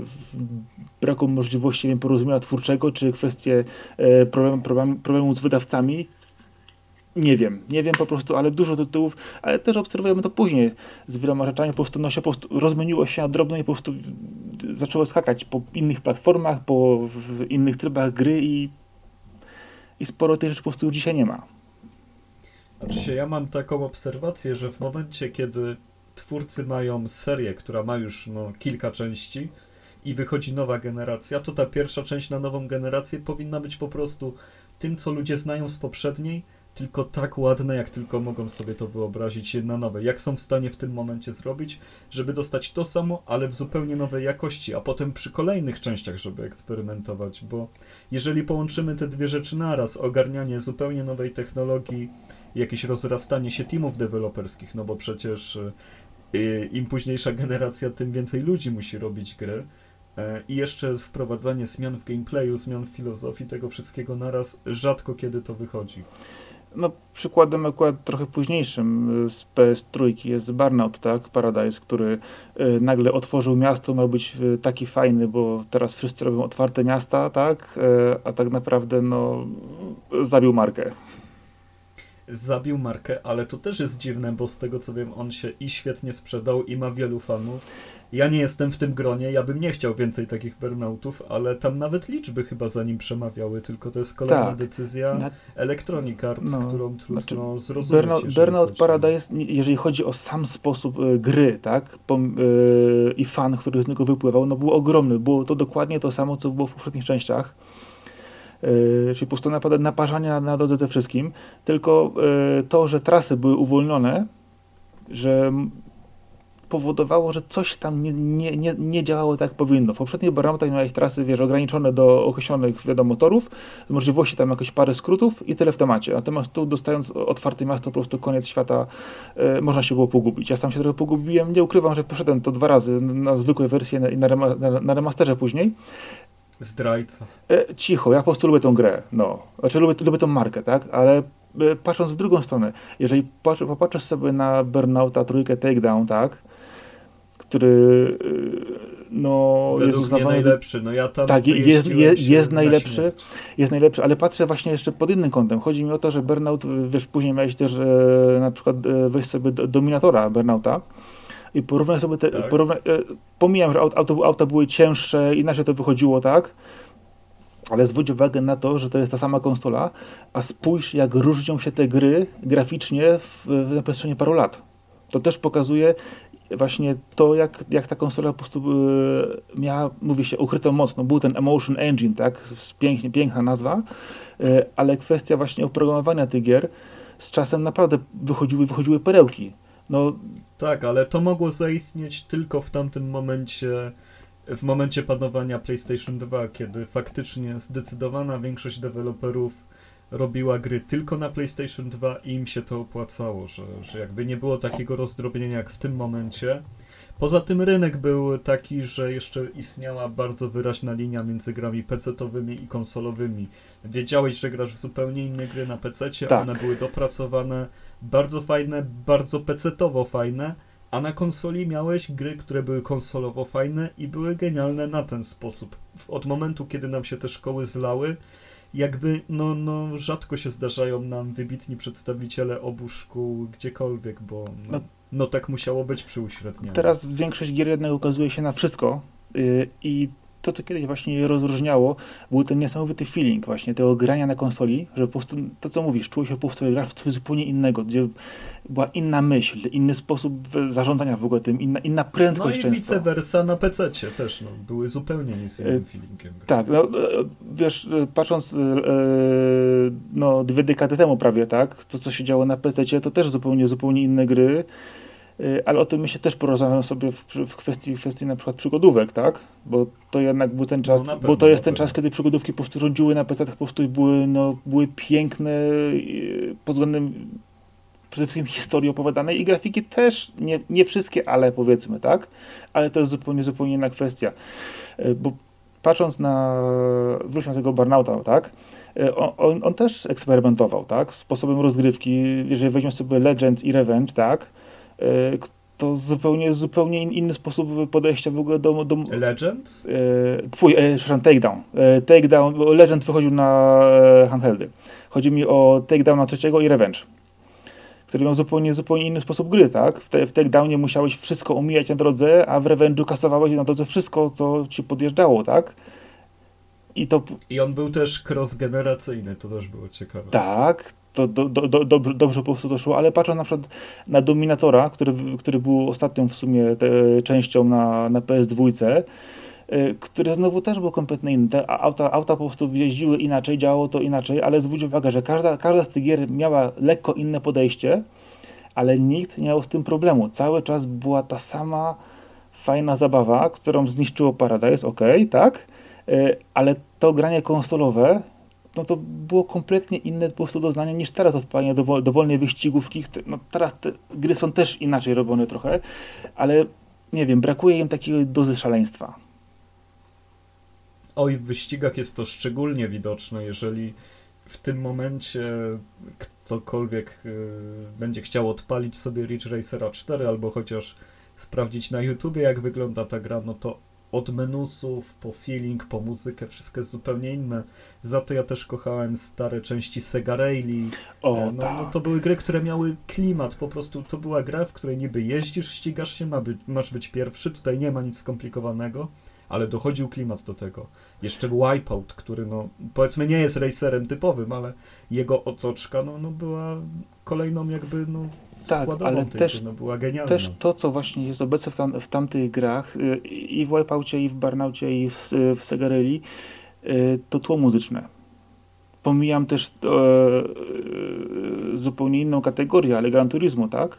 braku możliwości wiem, porozumienia twórczego, czy kwestię yy, problem, problem, problemu z wydawcami? Nie wiem, nie wiem po prostu, ale dużo tytułów, ale też obserwujemy to później z wieloma rzeczami, po prostu, no się po prostu rozmieniło się na drobno i po prostu zaczęło skakać po innych platformach, po innych trybach gry i, i sporo tych rzeczy po prostu już dzisiaj nie ma. Znaczy się, ja mam taką obserwację, że w momencie, kiedy twórcy mają serię, która ma już no, kilka części i wychodzi nowa generacja, to ta pierwsza część na nową generację powinna być po prostu tym, co ludzie znają z poprzedniej, tylko tak ładne, jak tylko mogą sobie to wyobrazić na nowe. Jak są w stanie w tym momencie zrobić, żeby dostać to samo, ale w zupełnie nowej jakości, a potem przy kolejnych częściach, żeby eksperymentować, bo jeżeli połączymy te dwie rzeczy naraz, ogarnianie zupełnie nowej technologii, jakieś rozrastanie się teamów deweloperskich, no bo przecież y, im późniejsza generacja, tym więcej ludzi musi robić gry. E, I jeszcze wprowadzanie zmian w gameplayu, zmian w filozofii, tego wszystkiego naraz, rzadko kiedy to wychodzi. No, przykładem akurat trochę późniejszym y, z PS3 jest Burnout, tak? Paradise, który y, nagle otworzył miasto, miał być taki fajny, bo teraz wszyscy robią otwarte miasta, tak? A tak naprawdę, no, zabił markę zabił markę, ale to też jest dziwne, bo z tego co wiem, on się i świetnie sprzedał, i ma wielu fanów. Ja nie jestem w tym gronie, ja bym nie chciał więcej takich burnoutów, ale tam nawet liczby chyba za nim przemawiały, tylko to jest kolejna tak. decyzja Na... Electronic Arts, no. którą trudno znaczy, zrozumieć. Burnout, Burnout. Paradise, jeżeli chodzi o sam sposób y, gry, tak, y, i fan, który z niego wypływał, no był ogromny. Było to dokładnie to samo, co było w poprzednich częściach E, czyli po prostu napad naparzania na drodze ze wszystkim, tylko e, to, że trasy były uwolnione, że powodowało, że coś tam nie, nie, nie, nie działało tak jak powinno. W poprzednich Burnoutach miałeś trasy, wiesz, ograniczone do określonych, wiadomo, torów, z możliwości tam jakieś parę skrótów i tyle w temacie. Natomiast tu dostając otwarte miasto, po prostu koniec świata, e, można się było pogubić. Ja sam się trochę pogubiłem, nie ukrywam, że poszedłem to dwa razy na zwykłe wersje i na, rema, na, na remasterze później. Zdrajca. E, cicho, ja po prostu lubię tą grę, no. Znaczy lubię, lubię tą markę, tak? Ale e, patrząc w drugą stronę, jeżeli popatrzysz sobie na Burnouta trójkę Takedown, tak? Który e, no, Według jest uznawany... najlepszy. No ja tam tak, jest, jest, jest najlepszy, jest najlepszy, ale patrzę właśnie jeszcze pod innym kątem. Chodzi mi o to, że Burnout, wiesz, później miałeś też e, na przykład e, weź sobie Dominatora Burnouta, i porównaj sobie te, tak. porównaj, e, pomijam, że auto, auta były cięższe, inaczej to wychodziło, tak? Ale zwróć uwagę na to, że to jest ta sama konsola, a spójrz jak różnią się te gry graficznie w, na przestrzeni paru lat. To też pokazuje właśnie to, jak, jak ta konsola po prostu e, miała, mówi się, ukrytą mocno. Był ten Emotion Engine, tak? Pięknie, piękna nazwa, e, ale kwestia właśnie oprogramowania tych gier z czasem naprawdę wychodziły, wychodziły perełki. No, tak, ale to mogło zaistnieć tylko w tamtym momencie, w momencie panowania PlayStation 2, kiedy faktycznie zdecydowana większość deweloperów robiła gry tylko na PlayStation 2 i im się to opłacało, że, że jakby nie było takiego rozdrobnienia jak w tym momencie. Poza tym rynek był taki, że jeszcze istniała bardzo wyraźna linia między grami PC-owymi i konsolowymi. Wiedziałeś, że grasz w zupełnie inne gry na PC, tak. one były dopracowane bardzo fajne, bardzo pecetowo fajne, a na konsoli miałeś gry, które były konsolowo fajne i były genialne na ten sposób. Od momentu, kiedy nam się te szkoły zlały, jakby no, no rzadko się zdarzają nam wybitni przedstawiciele obu szkół gdziekolwiek, bo no, no, no tak musiało być przy uśrednianiu. Teraz większość gier jednak ukazuje się na wszystko yy, i to, co kiedyś właśnie je rozróżniało, był ten niesamowity feeling właśnie tego grania na konsoli, że po prostu, to co mówisz, czuło się po prostu grać w coś zupełnie innego, gdzie była inna myśl, inny sposób zarządzania w ogóle tym, inna, inna prędkość No i vice versa na PC też, no, były zupełnie innym e, feelingiem. Tak, no, e, wiesz, e, patrząc no, dwie dekady temu prawie, tak, to co się działo na PC, to też zupełnie, zupełnie inne gry, ale o tym my się też porozmawiamy sobie w, w, kwestii, w kwestii na przykład przygodówek, tak? Bo to jednak był ten czas, no bo to jest ten czas, kiedy przygodówki po prostu rządziły na PC, po prostu były, no, były piękne y, pod względem przede wszystkim historii opowiadanej i grafiki też, nie, nie wszystkie, ale powiedzmy, tak? Ale to jest zupełnie, zupełnie inna kwestia. Y, bo patrząc na, wróćmy do tego Barnauta, tak? On, on, też eksperymentował, tak? Sposobem rozgrywki, jeżeli weźmiemy sobie Legends i Revenge, tak? E, to zupełnie, zupełnie inny sposób podejścia w ogóle do... do Legend? E, twój, e, przepraszam, Takedown. E, takedown, bo Legend wychodził na e, handheldy. Chodzi mi o Takedown na trzeciego i Revenge, który miał zupełnie, zupełnie inny sposób gry, tak? W, te, w Takedownie musiałeś wszystko omijać na drodze, a w Revenge'u kasowałeś na drodze wszystko, co ci podjeżdżało, tak? I, to... I on był też cross-generacyjny, to też było ciekawe. Tak, to do, do, do, dobrze, po prostu doszło, ale patrząc na przykład na Dominatora, który, który był ostatnią w sumie częścią na, na PS2, y, który znowu też był kompletnie inny. Te auta, auta po prostu jeździły inaczej, działało to inaczej, ale zwróć uwagę, że każda, każda z tych gier miała lekko inne podejście, ale nikt nie miał z tym problemu. Cały czas była ta sama fajna zabawa, którą zniszczyło Paradise, ok, tak, y, ale to granie konsolowe no to było kompletnie inne po prostu doznanie niż teraz odpalanie dowol, dowolnej wyścigówki. No teraz te gry są też inaczej robione trochę, ale nie wiem, brakuje im takiej dozy szaleństwa. Oj, w wyścigach jest to szczególnie widoczne, jeżeli w tym momencie ktokolwiek y, będzie chciał odpalić sobie Ridge Racera 4 albo chociaż sprawdzić na YouTubie, jak wygląda ta gra, no to od menusów, po feeling, po muzykę, wszystko jest zupełnie inne. Za to ja też kochałem stare części Sega Rally. O, e, no, no, tak. to były gry, które miały klimat, po prostu to była gra, w której niby jeździsz, ścigasz się, ma być, masz być pierwszy, tutaj nie ma nic skomplikowanego, ale dochodził klimat do tego. Jeszcze Wipeout, który no, powiedzmy nie jest racerem typowym, ale jego otoczka no, no była kolejną jakby no, tak, ale też, no była genialna. Też to, co właśnie jest obecne w, tam, w tamtych grach, y, i w Wipeoutie, i w Burnoutie, i w, w Segarelli, y, to tło muzyczne. Pomijam też e, e, zupełnie inną kategorię, ale Gran Turismo, tak?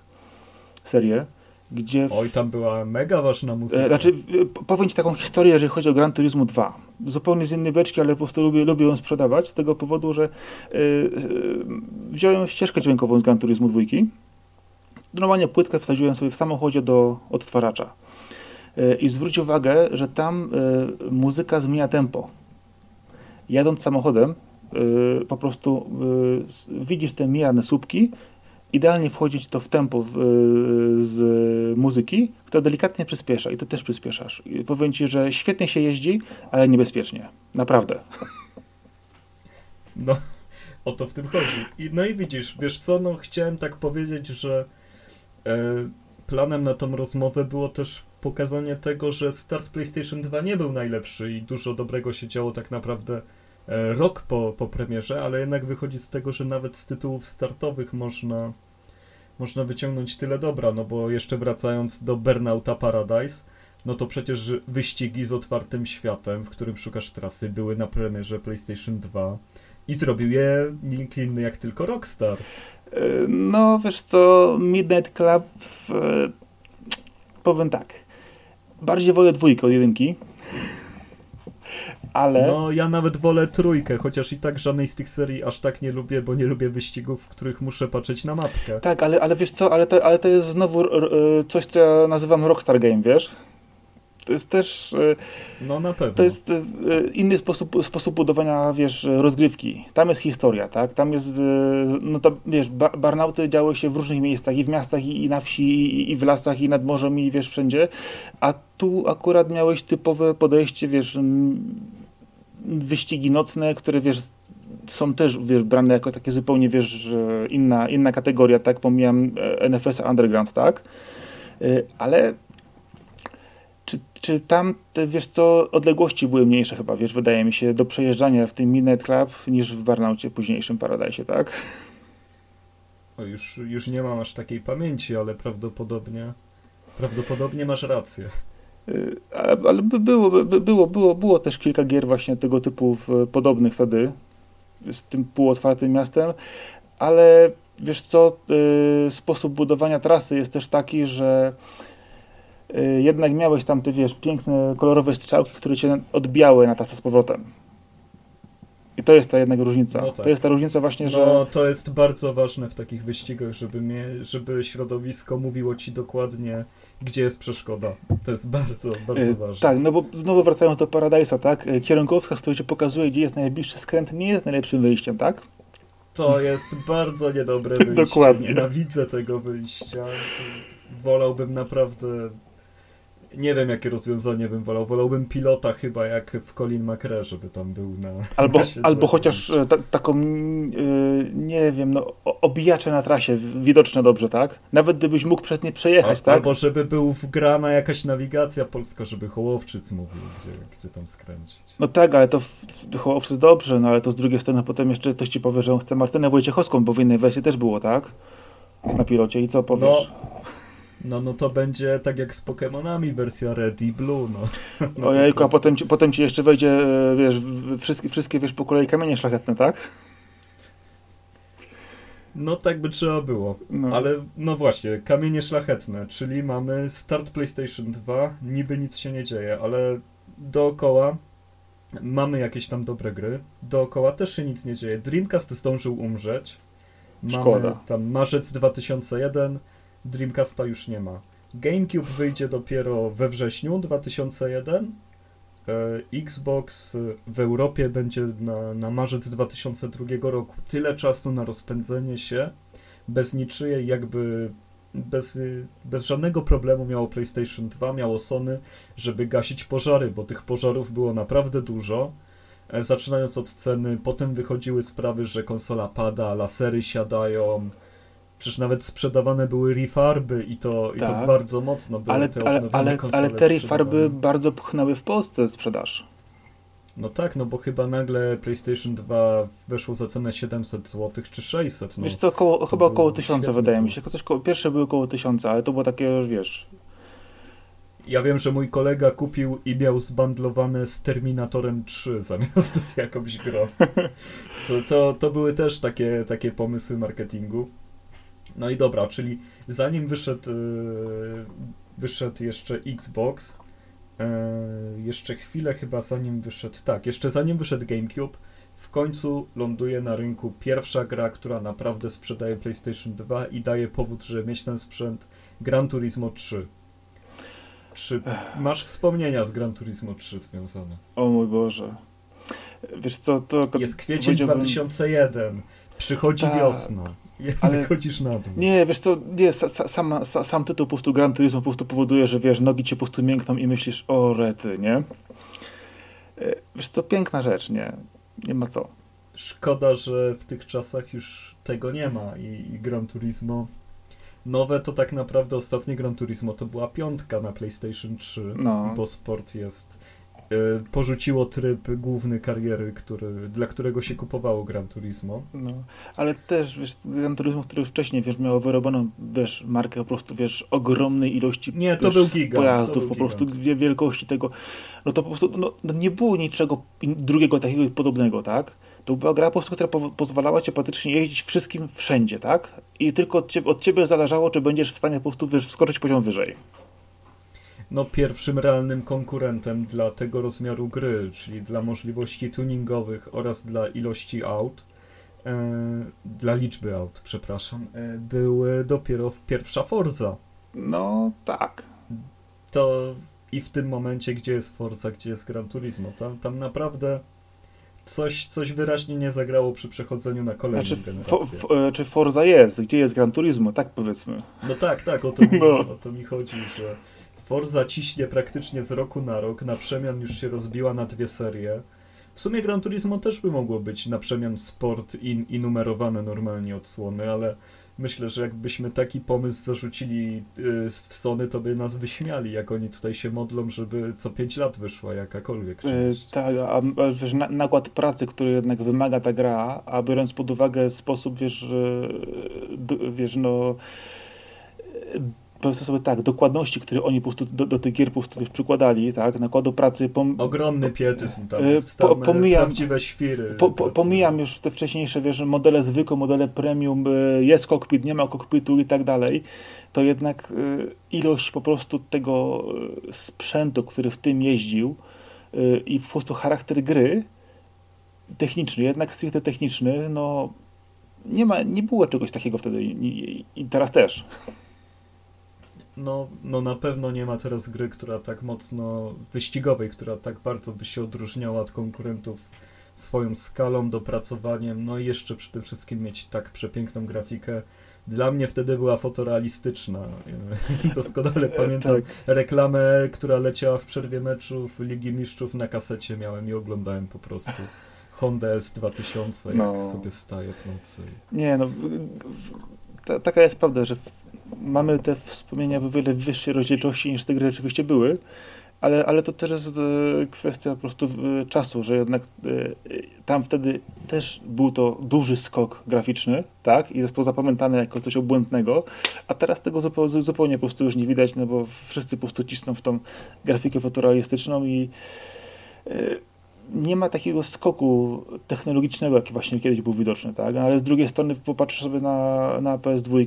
Serię. Gdzie w... Oj, tam była mega ważna muzyka. E, znaczy, powiem Ci taką historię, jeżeli chodzi o Gran Turismo 2. Zupełnie z innej beczki, ale po prostu lubię, lubię ją sprzedawać z tego powodu, że yy, wziąłem ścieżkę dźwiękową z Gran Turismo 2. Normalnie płytkę wsadziłem sobie w samochodzie do odtwarzacza. Yy, I zwróć uwagę, że tam yy, muzyka zmienia tempo. Jadąc samochodem, po prostu widzisz te mijane słupki idealnie wchodzić to w tempo z muzyki, która delikatnie przyspiesza i to też przyspieszasz. I powiem Ci, że świetnie się jeździ, ale niebezpiecznie. Naprawdę. No, o to w tym chodzi. I, no i widzisz, wiesz co, no chciałem tak powiedzieć, że e, planem na tą rozmowę było też pokazanie tego, że start PlayStation 2 nie był najlepszy i dużo dobrego się działo tak naprawdę e, rok po, po premierze, ale jednak wychodzi z tego, że nawet z tytułów startowych można można wyciągnąć tyle dobra, no bo jeszcze wracając do Burnouta Paradise, no to przecież wyścigi z otwartym światem, w którym szukasz trasy, były na premierze PlayStation 2 i zrobił je nikt inny jak tylko Rockstar. No, wiesz co, Midnight Club, powiem tak, bardziej wolę dwójkę od jedynki, [LAUGHS] ale... No, ja nawet wolę trójkę, chociaż i tak żadnej z tych serii aż tak nie lubię, bo nie lubię wyścigów, w których muszę patrzeć na mapkę. Tak, ale, ale wiesz co, ale to, ale to jest znowu coś, co ja nazywam Rockstar Game, wiesz? To jest też. E, no na pewno. To jest e, inny sposób, sposób budowania, wiesz, rozgrywki. Tam jest historia, tak? Tam jest. E, no to wiesz, barnauty działy się w różnych miejscach, i w miastach, i, na wsi, i, i, w lasach, i nad morzem, i wiesz, wszędzie. A tu akurat miałeś typowe podejście, wiesz, wyścigi nocne, które wiesz, są też wiesz, brane jako takie zupełnie wiesz, inna, inna kategoria, tak? Pomijam NFS Underground, tak? Ale czy, czy tam, te, wiesz co, odległości były mniejsze chyba, wiesz, wydaje mi się, do przejeżdżania w tym Midnight Club niż w Barnaucie późniejszym Paradise, tak? O, już, już nie mam aż takiej pamięci, ale prawdopodobnie prawdopodobnie masz rację. Y, ale, ale było, było, było, było też kilka gier właśnie tego typu podobnych wtedy z tym półotwartym miastem, ale wiesz co, y, sposób budowania trasy jest też taki, że jednak miałeś tam te, wiesz, piękne, kolorowe strzałki, które cię odbijały na trasę z powrotem. I to jest ta jedna różnica. No tak. To jest ta różnica właśnie, że... No, to jest bardzo ważne w takich wyścigach, żeby, mnie, żeby środowisko mówiło ci dokładnie, gdzie jest przeszkoda. To jest bardzo, bardzo y, ważne. Tak, no bo znowu wracając do Paradise'a, tak? Y, kierunkowska, z której ci pokazuje, gdzie jest najbliższy skręt, nie jest najlepszym wyjściem, tak? To jest bardzo niedobre [LAUGHS] wyjście. Dokładnie. Nienawidzę tego wyjścia. Wolałbym naprawdę nie wiem, jakie rozwiązanie bym wolał. Wolałbym pilota chyba jak w Colin McRae, żeby tam był na. Albo, na albo chociaż e, ta, taką, yy, nie wiem, no, obijacze na trasie, widoczne dobrze, tak? Nawet gdybyś mógł przez nie przejechać, A, tak? Albo żeby był wgrana jakaś nawigacja polska, żeby Hołowczyc mówił, gdzie, gdzie tam skręcić. No tak, ale to w, w Hołowczyc dobrze, no ale to z drugiej strony potem jeszcze ktoś ci powie, że on chce Martynę Wojciechowską, bo w innej wersji też było, tak? Na pilocie i co powiesz? No. No, no to będzie tak jak z Pokémonami, wersja Red i Blue, no. [LAUGHS] no Ojejku, a potem ci, potem ci jeszcze wejdzie, e, wiesz, wszystkie, wszystkie, wiesz, po kolei kamienie szlachetne, tak? No tak by trzeba było. No. Ale no właśnie, kamienie szlachetne, czyli mamy start PlayStation 2, niby nic się nie dzieje, ale dookoła mamy jakieś tam dobre gry, dookoła też się nic nie dzieje. Dreamcast zdążył umrzeć. Mamy Szkoda. tam marzec 2001, Dreamcasta już nie ma. GameCube wyjdzie dopiero we wrześniu 2001. E, Xbox w Europie będzie na, na marzec 2002 roku. Tyle czasu na rozpędzenie się bez niczyjej jakby bez, bez żadnego problemu miało PlayStation 2, miało Sony, żeby gasić pożary, bo tych pożarów było naprawdę dużo. E, zaczynając od ceny, potem wychodziły sprawy, że konsola pada, lasery siadają, Przecież nawet sprzedawane były refarby i to, tak. i to tak. bardzo mocno były ale, te ale, ale, ale te refarby bardzo pchnęły w Polsce sprzedaż. No tak, no bo chyba nagle PlayStation 2 weszło za cenę 700 zł czy 600. No, wiesz co, około, chyba około 1000 wydaje mi się. Koło, pierwsze były około 1000, ale to było takie już, wiesz... Ja wiem, że mój kolega kupił i miał zbandlowane z Terminatorem 3 [LAUGHS] zamiast z jakąś grą. [LAUGHS] To, to, to były też takie, takie pomysły marketingu. No i dobra, czyli zanim wyszedł, wyszedł jeszcze Xbox, jeszcze chwilę chyba zanim wyszedł, tak, jeszcze zanim wyszedł GameCube, w końcu ląduje na rynku pierwsza gra, która naprawdę sprzedaje PlayStation 2 i daje powód, żeby mieć ten sprzęt Gran Turismo 3. Czy masz wspomnienia z Gran Turismo 3 związane? O mój Boże. Wiesz co, to... Jest kwiecień 2001, przychodzi Ta, wiosna. Ale wychodzisz na dół. Nie, wiesz co, nie, sam, sam, sam tytuł po prostu Gran Turismo po prostu powoduje, że wiesz, nogi cię po prostu miękną i myślisz, o rety, nie? E, wiesz co, piękna rzecz, nie? Nie ma co. Szkoda, że w tych czasach już tego nie ma i, i Gran Turismo nowe to tak naprawdę ostatnie Gran Turismo to była piątka na PlayStation 3, no. bo sport jest porzuciło tryb główny kariery, który, dla którego się kupowało Gran Turismo. No, ale też, wiesz, Gran Turismo, które już wcześniej, wiesz, miało wyrobioną, wiesz, markę po prostu, wiesz, ogromnej ilości Nie, to wiesz, był gigant, pojazdów, był po prostu wielkości tego, no to po prostu, no, no nie było niczego drugiego takiego podobnego, tak? To była gra po prostu, która po pozwalała ci praktycznie jeździć wszystkim wszędzie, tak? I tylko od ciebie, od ciebie zależało, czy będziesz w stanie po prostu wiesz, wskoczyć poziom wyżej. No, pierwszym realnym konkurentem dla tego rozmiaru gry, czyli dla możliwości tuningowych oraz dla ilości aut, e, dla liczby aut, przepraszam, e, były dopiero pierwsza Forza. No, tak. To i w tym momencie, gdzie jest Forza, gdzie jest Gran Turismo, tam, tam naprawdę coś, coś wyraźnie nie zagrało przy przechodzeniu na kolejną znaczy, generację. For, czy Forza jest? Gdzie jest Gran Turismo? Tak powiedzmy. No tak, tak, o to, mi, no. o to mi chodzi, że Forza ciśnie praktycznie z roku na rok, na przemian już się rozbiła na dwie serie. W sumie Gran Turismo też by mogło być na przemian sport i, i numerowane normalnie odsłony, ale myślę, że jakbyśmy taki pomysł zarzucili y, w Sony, to by nas wyśmiali, jak oni tutaj się modlą, żeby co 5 lat wyszła jakakolwiek e, część. tak, a, wiesz, na, nakład pracy, który jednak wymaga ta gra, a biorąc pod uwagę sposób, wiesz, wiesz, no powiedzmy sobie tak, dokładności, które oni po prostu do, do tych gier po prostu przykładali, tak, nakładu pracy. Pom... Ogromny pietyzm tam e, jest, tam po, pomijam, prawdziwe świry. Po, po, pomijam już te wcześniejsze, wiesz, modele zwykłe, modele premium, e, jest kokpit, nie ma kokpitu i tak dalej, to jednak e, ilość po prostu tego sprzętu, który w tym jeździł i po prostu charakter gry techniczny, jednak stricte techniczny, no nie ma, nie było czegoś takiego wtedy i, i teraz też no, no na pewno nie ma teraz gry, która tak mocno wyścigowej, która tak bardzo by się odróżniała od konkurentów swoją skalą, dopracowaniem, no i jeszcze przede wszystkim mieć tak przepiękną grafikę. Dla mnie wtedy była fotorealistyczna. [LAUGHS] Doskonale [LAUGHS] tak. pamiętam reklamę, która leciała w przerwie meczów Ligi Mistrzów na kasecie miałem i oglądałem po prostu. Honda S2000, jak no. sobie staje w nocy. Nie, no, taka jest prawda, że mamy te wspomnienia w wiele wyższej rozdzielczości niż te gry rzeczywiście były, ale, ale to też jest e, kwestia po prostu e, czasu, że jednak e, tam wtedy też był to duży skok graficzny, tak, i został zapamiętany jako coś obłędnego, a teraz tego zupełnie, zupełnie po prostu już nie widać, no bo wszyscy po prostu cisną w tą grafikę fotorealistyczną i nie ma takiego skoku technologicznego, jaki właśnie kiedyś był widoczny, tak, no, ale z drugiej strony popatrz sobie na, na PS2,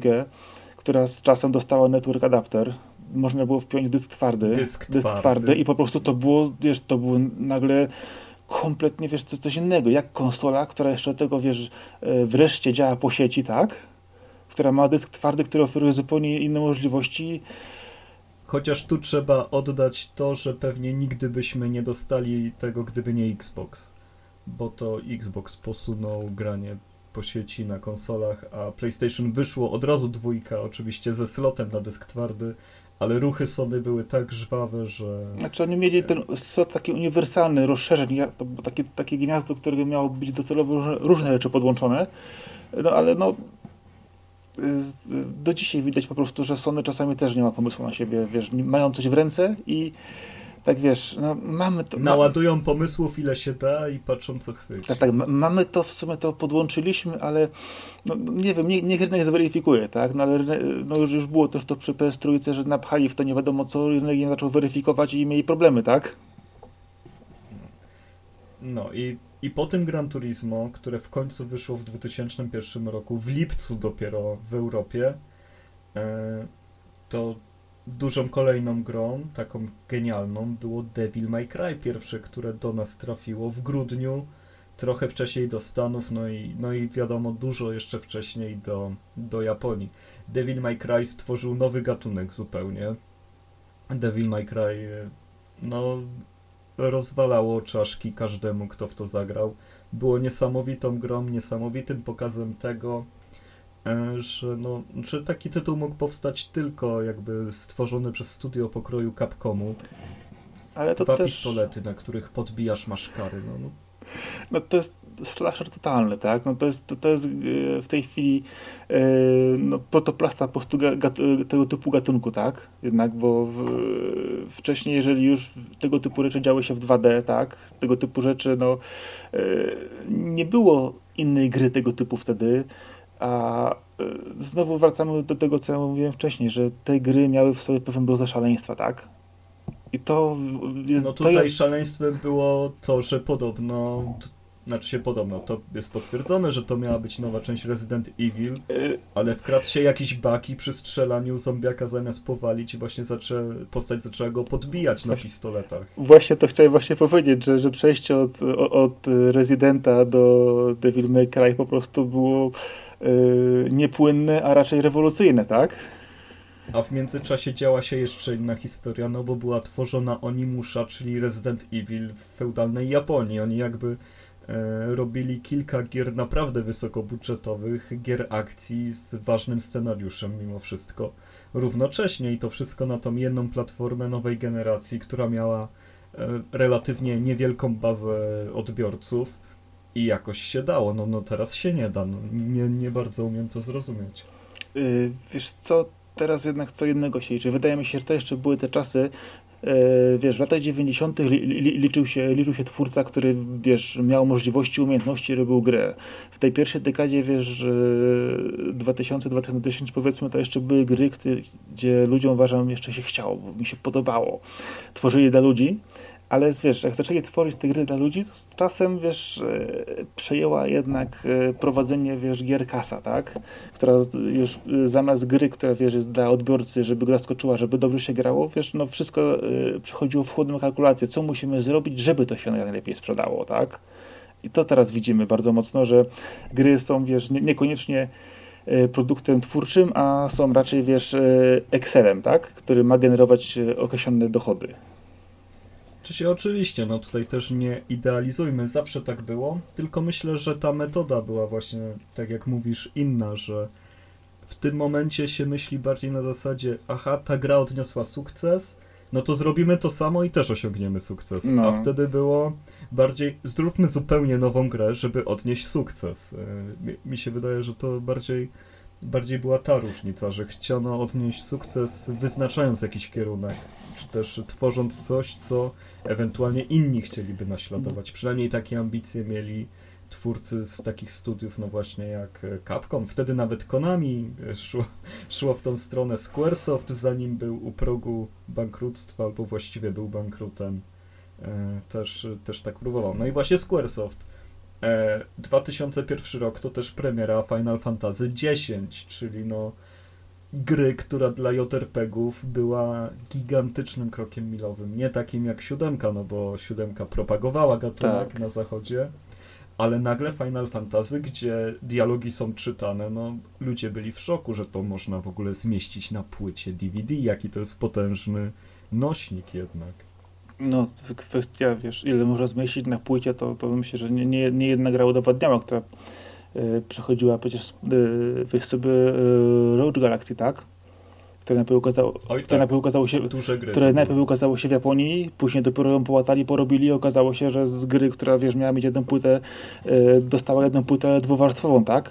która z czasem dostała network adapter. Można było wpiąć dysk twardy, dysk, dysk twardy. twardy. i po prostu to było, wiesz, to było nagle kompletnie, wiesz, coś innego. Jak konsola, która jeszcze tego, wiesz, e, wreszcie działa po sieci, tak? Która ma dysk twardy, który oferuje zupełnie inne możliwości. Chociaż tu trzeba oddać to, że pewnie nigdy byśmy nie dostali tego, gdyby nie Xbox. Bo to Xbox posunął granie po sieci na konsolach, a PlayStation wyszło od razu dwójka, oczywiście ze slotem na dysk twardy, ale ruchy Sony były tak żwawe, że... Znaczy oni mieli ten slot taki uniwersalny, rozszerzeń, takie, takie gniazdo, którego miało być docelowo różne, różne rzeczy podłączone, no ale no do dzisiaj widać po prostu, że Sony czasami też nie ma pomysłu na siebie, wiesz, mają coś w ręce i tak wiesz, no mamy to. Naładują pomysłów ile się da i patrzą co chwyci. Tak, tak, mamy to, w sumie to podłączyliśmy, ale no, nie wiem, nie, niech rynek zweryfikuje, tak, no ale no, już, już było też to przy PS Trójce, że napchali w to nie wiadomo co, rynek nie zaczął weryfikować i mieli problemy, tak? No i I po tym Gran Turismo, które w końcu wyszło w 2001 roku, w lipcu dopiero w Europie, e, to dużą kolejną grą, taką genialną, było Devil May Cry pierwsze, które do nas trafiło w grudniu, trochę wcześniej do Stanów, no i, no i wiadomo, dużo jeszcze wcześniej do, do Japonii. Devil May Cry stworzył nowy gatunek zupełnie. Devil May Cry, no, rozwalało czaszki każdemu, kto w to zagrał. Było niesamowitą grą, niesamowitym pokazem tego, że, no, że taki tytuł mógł powstać tylko jakby stworzony przez studio pokroju Capcomu. Ale to Dwa też... pistolety, na których podbijasz maszkary. No, no. no to jest slasher totalny, tak? No to jest, to, to jest e, w tej chwili e, no, protoplasta po prostu tego typu gatunku, tak? Jednak, bo w, wcześniej, jeżeli już tego typu rzeczy działy się w 2D, tak? Tego typu rzeczy, no e, nie było innej gry tego typu wtedy, a znowu wracamy do tego, co ja mówiłem wcześniej, że te gry miały w sobie pewien dozę szaleństwa, tak? I to jest. No tutaj jest... szaleństwem było to, że podobno znaczy się podobno, to jest potwierdzone, że to miała być nowa część Resident Evil, y- ale wkradł się jakiś bug i przy strzelaniu zombiaka zamiast powalić właśnie zaczę, postać zaczęła go podbijać na pistoletach. Właśnie to chciałem właśnie powiedzieć, że, że przejście od, od Residenta do Devil May Cry po prostu było niepłynne, a raczej rewolucyjne, tak? A w międzyczasie działa się jeszcze inna historia, no bo była tworzona Onimusha, czyli Resident Evil w feudalnej Japonii. Oni jakby E, robili kilka gier naprawdę wysokobudżetowych, gier akcji z ważnym scenariuszem mimo wszystko. Równocześnie i to wszystko na tą jedną platformę nowej generacji, która miała e, relatywnie niewielką bazę odbiorców i jakoś się dało. No, no teraz się nie da. No, nie, nie bardzo umiem to zrozumieć. Yy, wiesz co, teraz jednak co innego się liczy. Wydaje mi się, że to jeszcze były te czasy, E, wiesz, w latach 90. liczył się, liczył się twórca, który, wiesz, miał możliwości, umiejętności, robił grę. W tej pierwszej dekadzie, wiesz, 2000-2010 powiedzmy, to jeszcze były gry, gdzie ludziom, uważam, jeszcze się chciało, bo mi się podobało. Tworzyli dla ludzi, ale wiesz, jak zaczęli tworzyć te gry dla ludzi, to z czasem, wiesz, e, przejęła jednak e, prowadzenie, wiesz, gier kasa, tak? Która już e, zamiast gry, która, wiesz, jest dla odbiorcy, żeby gra skoczyła, żeby dobrze się grało, wiesz, no wszystko przychodziło w chłodną kalkulację, co musimy zrobić, żeby to się najlepiej sprzedało, tak? I to teraz widzimy bardzo mocno, że gry są, wiesz, niekoniecznie produktem twórczym, a są raczej, wiesz, Excelem, tak? Który ma generować określone dochody. Czy się oczywiście, no tutaj też nie idealizujmy, zawsze tak było, tylko myślę, że ta metoda była właśnie, tak jak mówisz, inna, że w tym momencie się myśli bardziej na zasadzie, aha, ta gra odniosła sukces, no to zrobimy to samo i też osiągniemy sukces. No. A wtedy było bardziej, zróbmy zupełnie nową grę, żeby odnieść sukces. E, mi, mi się wydaje, że to bardziej bardziej była ta różnica, że chciano odnieść sukces wyznaczając jakiś kierunek, czy też tworząc coś, co ewentualnie inni chcieliby naśladować. Przynajmniej takie ambicje mieli twórcy z takich studiów, no właśnie jak Capcom. Wtedy nawet Konami szło, [LAUGHS] szło w tą stronę Squaresoft, zanim był u progu bankructwa, albo właściwie był bankrutem. E, też, też tak próbował. No i właśnie Squaresoft. E, 2001 rok to też premiera Final Fantasy X, czyli no gry, która dla JRPG-ów była gigantycznym krokiem milowym. Nie takim jak siódemka, no bo siódemka propagowała gatunek tak. na zachodzie, ale nagle Final Fantasy, gdzie dialogi są czytane, no ludzie byli w szoku, że to można w ogóle zmieścić na płycie DVD, jaki to jest potężny nośnik jednak. No, kwestia, wiesz, ile można zmieścić na płycie, to, to myślę, że nie, nie, nie jedna gra udowadniała, która Y, przechodziła przecież, y, wiesz sobie, y, Roach Galaxy, tak? Które najpierw ukazało, Oj, które tak. najpierw się, które najpierw ukazało się w Japonii, później dopiero ją połatali, porobili i okazało się, że z gry, która, wiesz, miała mieć jedną płytę, dostała jedną płytę dwuwarstwową, tak?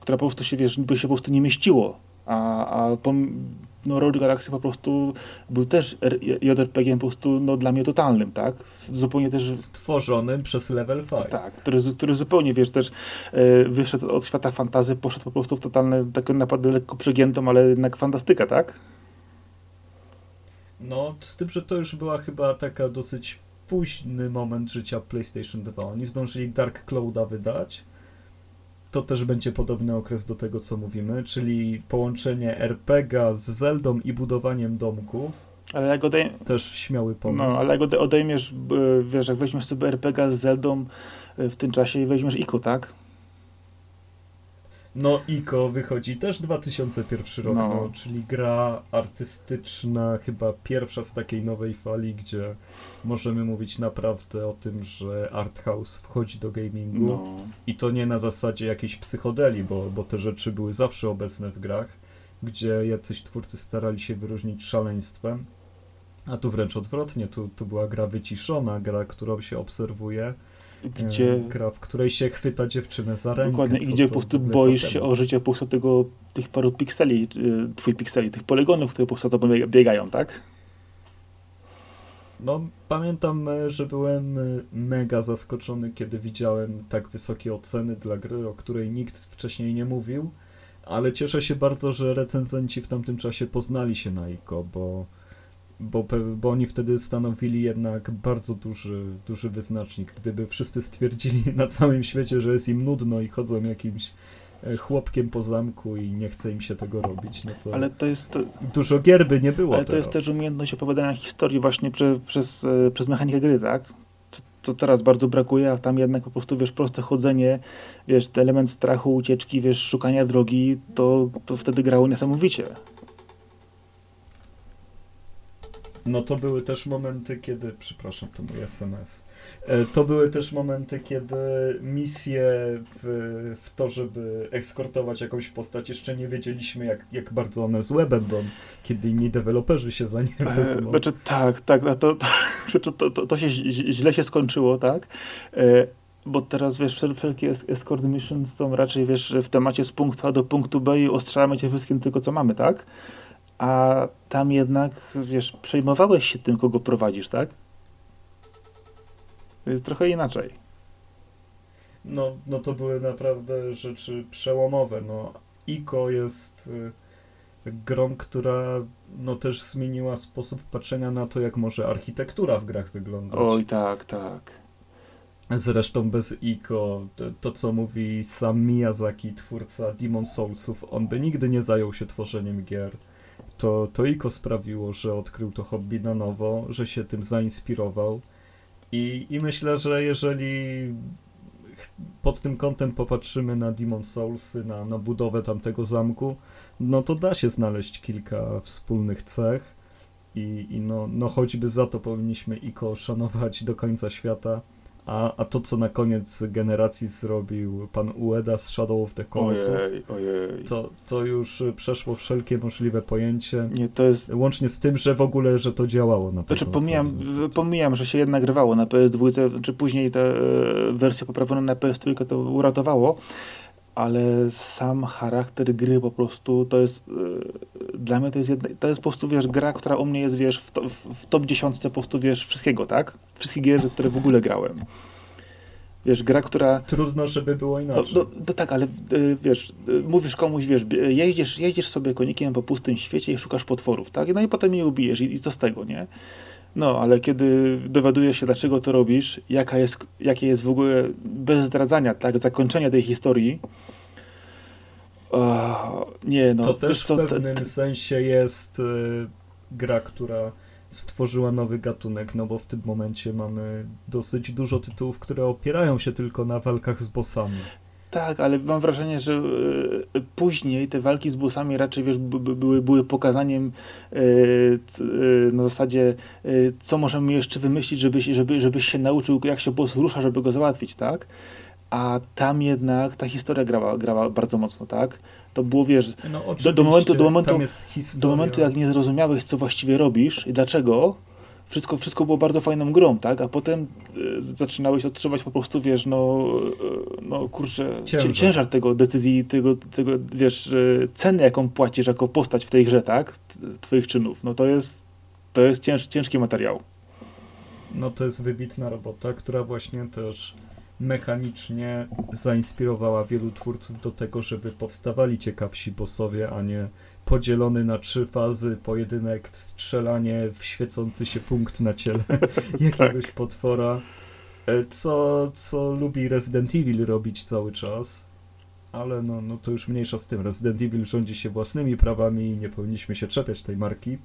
Która po prostu się, wiesz, by się po prostu nie mieściło. A, a no Rogue Galaxy po prostu był też JRPG po prostu no, dla mnie totalnym, tak? Zupełnie też... Stworzonym przez Level 5. Tak, który, który zupełnie, wiesz, też e, wyszedł od świata fantazy, poszedł po prostu w totalne, takie naprawdę lekko przegiętą, ale jednak fantastyka, tak? No, z tym, że to już była chyba taka dosyć późny moment życia PlayStation 2. Oni zdążyli Dark Clouda wydać. To też będzie podobny okres do tego, co mówimy, czyli połączenie RPG z Zeldą i budowaniem domków. Ale jak odej... Też śmiały pomysł. No, ale jak odejmiesz, e, wiesz, jak weźmiesz sobie RPG z Zeldą e, w tym czasie i weźmiesz IKO, tak? No, IKO wychodzi też 2001 rok, no. no. czyli gra artystyczna, chyba pierwsza z takiej nowej fali, gdzie możemy mówić naprawdę o tym, że art house wchodzi do gamingu no. i to nie na zasadzie jakiejś psychodeli, bo, bo te rzeczy były zawsze obecne w grach, gdzie jacyś twórcy starali się wyróżnić szaleństwem, a tu wręcz odwrotnie, tu, tu była gra wyciszona, gra, którą się obserwuje, gdzie... Gra, w której się chwyta dziewczynę za rękę. Dokładnie, i gdzie po prostu boisz się o życie po prostu tego, tych paru pikseli, y, twój pikseli, tych poligonów, które po prostu to biegają, tak? No, pamiętam, e, że byłem e, mega zaskoczony, kiedy widziałem tak wysokie oceny dla gry, o której nikt wcześniej nie mówił, ale cieszę się bardzo, że recenzenci w tamtym czasie poznali się na ICO, bo bo, bo oni wtedy stanowili jednak bardzo duży, duży wyznacznik. Gdyby wszyscy stwierdzili na całym świecie, że jest im nudno i chodzą jakimś e, chłopkiem po zamku i nie chce im się tego robić, no to, ale to jest, dużo gierby nie było Ale to teraz. jest też umiejętność opowiadania historii właśnie prze, przez, e, przez mechanikę gry, tak? To, teraz bardzo brakuje, a tam jednak po prostu, wiesz, proste chodzenie, wiesz, element strachu, ucieczki, wiesz, szukania drogi, to, to wtedy grało niesamowicie. No to były też momenty, kiedy, przepraszam, to mój SMS. E, to były też momenty, kiedy misje w, w to, żeby ekskortować jakąś postać, jeszcze nie wiedzieliśmy, jak, jak bardzo one złe będą, kiedy inni deweloperzy się za nie e, wezmą. Znaczy, tak, tak, to, to, to, [LAUGHS] to, to, to się źle się skończyło, tak? E, bo teraz, wiesz, wszelkie escort missions są raczej, wiesz, w temacie z punktu A do punktu B i ostrzelamy cię wszystkim tylko, co mamy, tak? A tam jednak, wiesz, przejmowałeś się tym, kogo prowadzisz, tak? To jest trochę inaczej. No, no to były naprawdę rzeczy przełomowe. No, ICO jest y, grą, która no też zmieniła sposób patrzenia na to, jak może architektura w grach wyglądać. Oj, tak, tak. Zresztą bez ICO, to, to, co mówi sam Miyazaki, twórca Demon Soulsów, on by nigdy nie zajął się tworzeniem gier to, to Iko sprawiło, że odkrył to hobby na nowo, że się tym zainspirował. I, i myślę, że jeżeli pod tym kątem popatrzymy na Demon Soulsy, na, na budowę tamtego zamku, no to da się znaleźć kilka wspólnych cech. I, i no, no choćby za to powinniśmy Iko szanować do końca świata. A, a to, co na koniec generacji zrobił pan Ueda z Shadow of the Colossus, ojej, ojej. To, to już przeszło wszelkie możliwe pojęcie. Nie, to jest... Łącznie z tym, że w ogóle, że to działało na Znaczy pomijam, pomijam, że się jednak grywało na PS2, czy później ta e, wersja poprawiona na PS3 to uratowało, ale sam charakter gry po prostu to jest e, dla mnie to jest jedna, to jest po prostu wiesz gra, która u mnie jest wiesz w, to, w, w top 10 po prostu wiesz wszystkiego, tak? Wszystkie gier, które w ogóle grałem. Wiesz, gra, która... Trudno, żeby było inaczej. No, no, no tak, ale y, wiesz, y, mówisz komuś, wiesz, jeździsz, jeździsz sobie konikiem po pustym świecie i szukasz potworów, tak? No i potem je ubijesz i, i co z tego, nie? No, ale kiedy dowiadujesz się, dlaczego to robisz, jaka jest, jakie jest w ogóle, bez zdradzania, tak, zakończenie tej historii, nie, no. To też w pewnym sensie jest y, gra, która stworzyła nowy gatunek, no bo w tym momencie mamy dosyć dużo tytułów, które opierają się tylko na walkach z bossami. Tak, ale mam wrażenie, że y, później te walki z bossami raczej wiesz, były, były pokazaniem y, y, na zasadzie, co możemy jeszcze wymyślić, żebyś, żeby, żebyś się nauczył, jak się boss rusza, żeby go załatwić, tak? A tam jednak ta historia grała, grała bardzo mocno, tak? To było, wiesz, no, do, do, momentu, do, momentu, do momentu, jak nie zrozumiałeś, co właściwie robisz i dlaczego, wszystko, wszystko było bardzo fajną grą, tak? A potem y, zaczynałeś odczuwać po prostu, wiesz, no, y, no kurczę, ciężar. ciężar tego decyzji, tego, tego, wiesz, y, ceny, jaką płacisz jako postać w tej grze, tak? Twoich czynów. No to jest, to jest cięż, ciężki materiał. No to jest wybitna robota, która właśnie też mechanicznie zainspirowała wielu twórców do tego, żeby powstawali ciekawsi bossowie, a nie podzielony na trzy fazy, pojedynek, wstrzelanie w świecący się punkt na ciele [LAUGHS] jakiegoś tak. potwora, e, co, co lubi Resident Evil robić cały czas. Ale no, no to już mniejsza z tym. Resident Evil rządzi się własnymi prawami i nie powinniśmy się czepiać tej marki.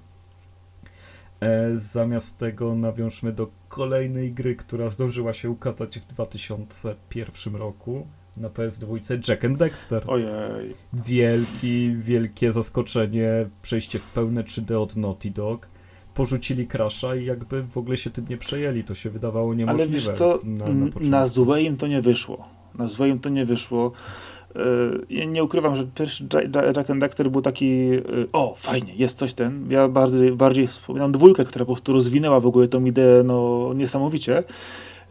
E, zamiast tego nawiążmy do kolejnej gry, która zdążyła się ukazać w 2001 roku na PS2 Jack and Dexter. Ojej. Wielki, wielkie zaskoczenie, przejście w pełne 3D od Naughty Dog. Porzucili Crasha i jakby w ogóle się tym nie przejęli. To się wydawało niemożliwe. Ale wiesz co, na, na, na złe im to nie wyszło. Na złe im to nie wyszło. Ja nie ukrywam, że pierwszy Jack and Dexter był taki, y, o fajnie, jest coś ten. Ja bardziej, bardziej wspominam dwójkę, która po prostu rozwinęła w ogóle tą ideę no, niesamowicie.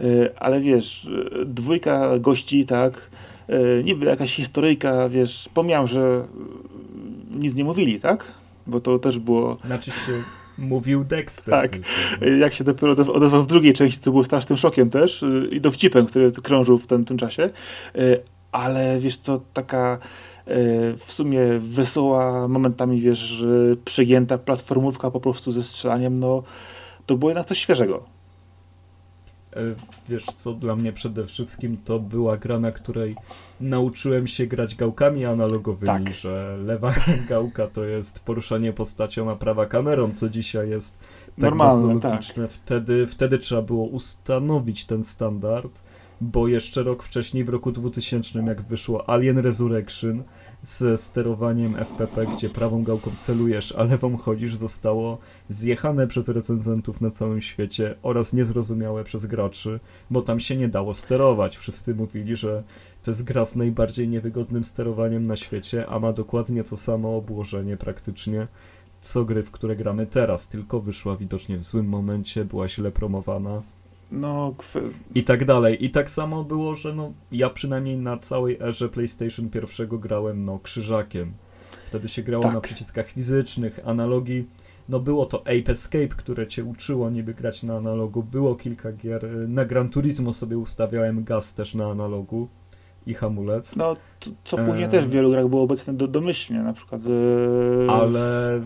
Y, ale wiesz, y, dwójka gości, tak, niby jakaś historyjka, wiesz, pomijam, że nic nie mówili, tak? Bo to też było... Znaczy się mówił Dexter. Tak. Jak się dopiero odezwał w drugiej części, to było strasznym szokiem też i dowcipem, który krążył w tym, tym czasie ale wiesz co, taka e, w sumie wesoła, momentami wiesz, przegięta platformówka po prostu ze strzelaniem, no to było jednak coś świeżego. E, wiesz co, dla mnie przede wszystkim to była gra, na której nauczyłem się grać gałkami analogowymi, tak. że lewa [LAUGHS] gałka to jest poruszanie postacią, a prawa kamerą, co dzisiaj jest tak Normalne, bardzo logiczne. Tak. Wtedy, wtedy trzeba było ustanowić ten standard bo jeszcze rok wcześniej, w roku 2000, jak wyszło Alien Resurrection ze sterowaniem FPP, gdzie prawą gałką celujesz, a lewą chodzisz, zostało zjechane przez recenzentów na całym świecie oraz niezrozumiałe przez graczy, bo tam się nie dało sterować. Wszyscy mówili, że to jest gra z najbardziej niewygodnym sterowaniem na świecie, a ma dokładnie to samo obłożenie praktycznie co gry, w które gramy teraz, tylko wyszła widocznie w złym momencie, była źle promowana no, I tak dalej. I tak samo było, że no, ja przynajmniej na całej erze PlayStation pierwszego grałem no, krzyżakiem. Wtedy się grało tak. na przyciskach fizycznych, analogii. No było to Ape Escape, które cię uczyło niby grać na analogu. Było kilka gier. Na Gran Turismo sobie ustawiałem gaz też na analogu i hamulec. No, co później e... też w wielu grach było obecne do, domyślnie, na przykład. E... Ale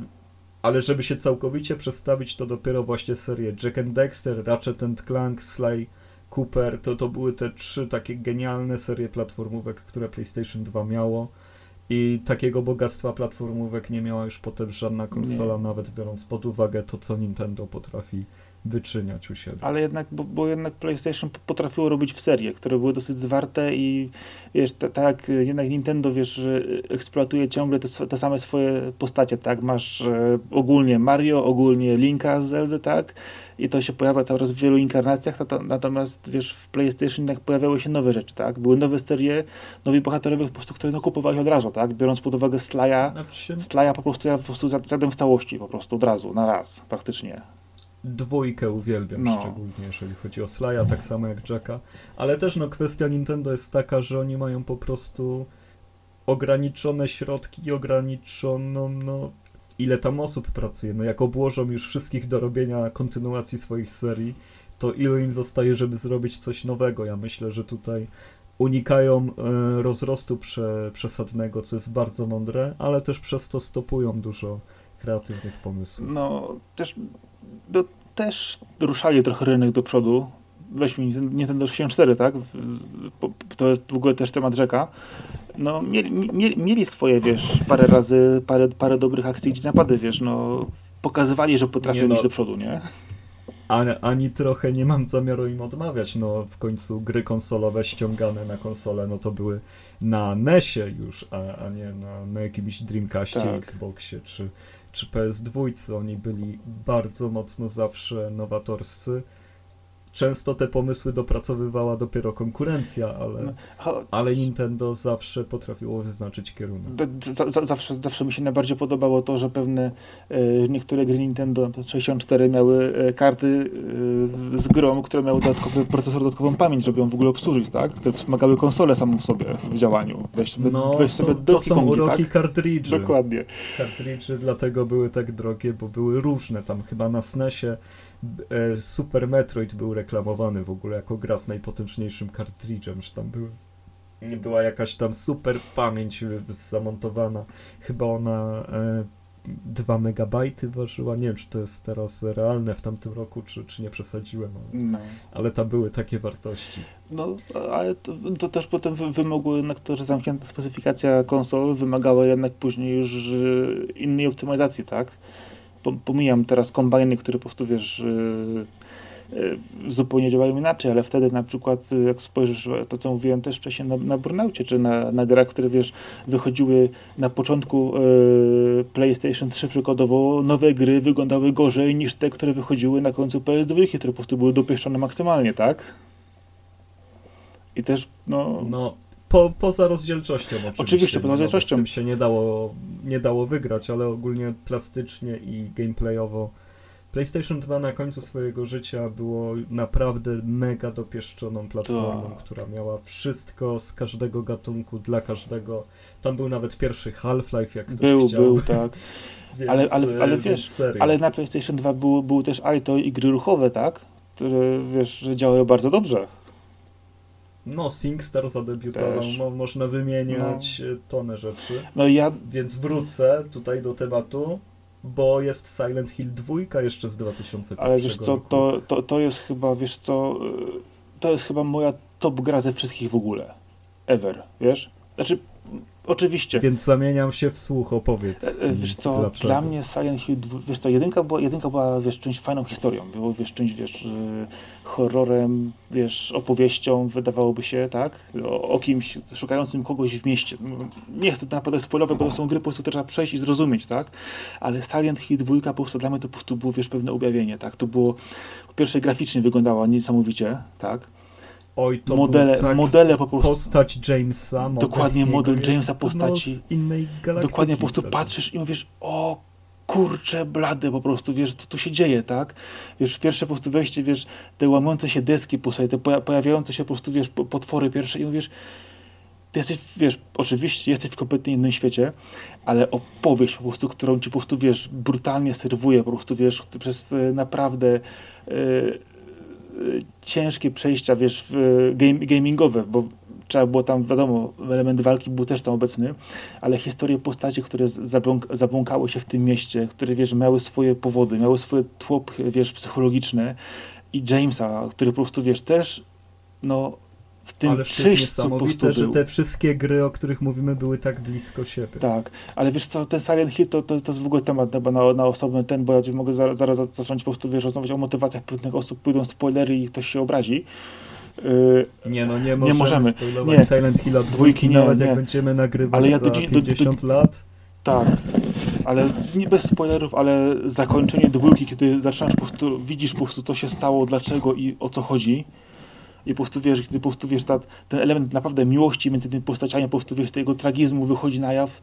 ale żeby się całkowicie przestawić, to dopiero właśnie serię Jack and Dexter, Ratchet and Clank, Sly Cooper, to, to były te trzy takie genialne serie platformówek, które PlayStation 2 miało i takiego bogactwa platformówek nie miała już potem żadna konsola, nie. nawet biorąc pod uwagę to, co Nintendo potrafi wyczyniać u siebie. Ale jednak, bo, bo, jednak PlayStation potrafiło robić w serie, które były dosyć zwarte i wiesz, tak jednak Nintendo, wiesz, eksploatuje ciągle te, te same swoje postacie, tak, masz e, ogólnie Mario, ogólnie Linka z Zelda, tak, i to się pojawia coraz w wielu inkarnacjach, natomiast wiesz, w PlayStation jednak pojawiały się nowe rzeczy, tak, były nowe serie, nowi bohaterowie po prostu, które no kupowałeś od razu, tak, biorąc pod uwagę Slaja, znaczy Slaja po prostu ja po prostu zjadłem w całości, po prostu od razu, na raz, praktycznie. Dwójkę uwielbiam, no. szczególnie jeżeli chodzi o Slaya, tak samo jak Jacka. Ale też no, kwestia Nintendo jest taka, że oni mają po prostu ograniczone środki i ograniczoną, no, ile tam osób pracuje. No, jak obłożą już wszystkich do robienia kontynuacji swoich serii, to ilu im zostaje, żeby zrobić coś nowego. Ja myślę, że tutaj unikają e, rozrostu prze, przesadnego, co jest bardzo mądre, ale też przez to stopują dużo kreatywnych pomysłów. No, też no, też ruszali trochę rynek do przodu. Weźmy Nintendo 64, tak? To jest w ogóle też temat rzeka. No, mieli, mieli, mieli swoje, wiesz, parę razy, parę, parę dobrych akcji, gdzie napady, wiesz, no, pokazywali, że potrafią nie, no, iść do przodu, nie? Ani, ani trochę nie mam zamiaru im odmawiać, no w końcu gry konsolowe ściągane na konsolę, no to były na NESie już, a, a nie na, na jakimś Dreamcastie, tak. Xboxie czy, czy PS2 oni byli bardzo mocno zawsze nowatorscy często te pomysły dopracowywała dopiero konkurencja, ale, no, ale Nintendo zawsze potrafiło wyznaczyć kierunek. zawsze, zawsze mi się najbardziej podobało to, że pewne e, niektóre gry Nintendo 64 miały e, karty e, z grą, które miały dodatkowy procesor, dodatkową pamięć, żeby ją w ogóle obsłużyć, tak? Które wspomagały konsolę samą w sobie w działaniu. Weź sobie, no, weź sobie to, to są uroki tak? kartridży. Dokładnie. Kartridży dlatego były tak drogie, bo były różne. Tam chyba na SNESie Super Metroid był reklamowany w ogóle jako gra z najpotężniejszym kartridżem, że tam były nie była jakaś tam super pamięć zamontowana. Chyba ona e, 2 megabajty ważyła. Nie wiem, czy to jest teraz realne w tamtym roku, czy, czy nie przesadziłem, ale, no. ale tam były takie wartości. No, ale to, to też potem wymogło jednak to, że zamknięta specyfikacja konsol wymagała jednak później już innej optymalizacji, tak? Pomijam teraz kombajny, które po prostu wiesz E, zupełnie działają inaczej, ale wtedy na przykład e, jak spojrzysz to, co mówiłem też wcześniej na, na czy na, na grach, które wiesz, wychodziły na początku PlayStation 3 przykładowo, nowe gry wyglądały gorzej niż te, które wychodziły na końcu PS2, które po prostu były dopieszczone maksymalnie, tak? I też, no... no po, poza rozdzielczością oczywiście. Oczywiście, poza rozdzielczością. Z tym się nie dało, nie dało wygrać, ale ogólnie plastycznie i gameplayowo PlayStation 2 na końcu swojego życia było naprawdę mega dopieszczoną platformą, to. która miała wszystko z każdego gatunku, dla każdego. Tam był nawet pierwszy Half-Life, jak ktoś był, chciał. Był, tak. [LAUGHS] Więc, ale, ale, ale wiesz, ale na PlayStation 2 był, był też ITO i gry ruchowe, tak? Które, wiesz, że działały bardzo dobrze. No, SingStar zadebiutował, Mo można wymieniać no. tonę rzeczy. No ja... Więc wrócę tutaj do tematu bo jest Silent Hill 2 jeszcze z 2005 Ale wiesz co, to, to, to jest chyba, wiesz co, y, to jest chyba moja top gra ze wszystkich w ogóle. Ever, wiesz? Znaczy, Oczywiście. Więc zamieniam się w słuch, opowiedz. E, e, wiesz co, dlaczego. dla mnie Silent Hill, wiesz co, jedynka była, jedynka była wiesz, czymś fajną historią, było wiesz, czymś, wiesz, e, horrorem, wiesz, opowieścią, wydawałoby się, tak, o, o kimś szukającym kogoś w mieście. Nie chcę naprawdę spoilować, bo to są gry, po prostu trzeba przejść i zrozumieć, tak, ale Silent Hill 2 po prostu dla mnie to po prostu było, wiesz, pewne objawienie, tak, to było, po pierwsze graficznie wyglądało niesamowicie, tak, Oj, to modele, tak modele po prostu. Postać Jamesa. Dokładnie model Jamesa postaci. Z innej galaktyki. Dokładnie po prostu patrzysz i mówisz, o kurcze blade po prostu, wiesz, co tu się dzieje, tak? Wiesz, pierwsze po prostu wejście, wiesz, te łamiące się deski po sobie, te pojawiające się po prostu, wiesz, potwory pierwsze i mówisz, ty jesteś, wiesz, oczywiście jesteś w kompletnie innym świecie, ale opowieść po prostu, którą ci po prostu, wiesz, brutalnie serwuje, po prostu, wiesz, przez e, naprawdę yy, ciężkie przejścia, wiesz, game, gamingowe, bo trzeba było tam, wiadomo, element walki był też tam obecny, ale historie postaci, które zabłąk zabłąkały się w tym mieście, które, wiesz, miały swoje powody, miały swoje tło, wiesz, psychologiczne i Jamesa, który po prostu, wiesz, też, no, w tym ale to jest niesamowite, że te wszystkie gry, o których mówimy, były tak blisko siebie. Tak, ale wiesz co, ten Silent Hill to, to, to jest w ogóle temat chyba na, na osobny ten, bo ja mogę zaraz, zaraz zacząć po prostu wiesz, rozmawiać o motywacjach pewnych osób, pójdą spoilery i ktoś się obrazi. Yy, nie no, nie możemy, nie możemy. spoilować nie. Silent Hilla dwójki, nie, nawet nie. jak będziemy nagrywać ale ja za 50 do, do, lat. Tak, ale nie bez spoilerów, ale zakończenie dwójki, kiedy zaczynasz po prostu, widzisz po prostu co się stało, dlaczego i o co chodzi i po prostu wiesz, kiedy po prostu wiesz, ta, ten element naprawdę miłości między tymi postaciami, po prostu wiesz, tego tragizmu wychodzi na jaw.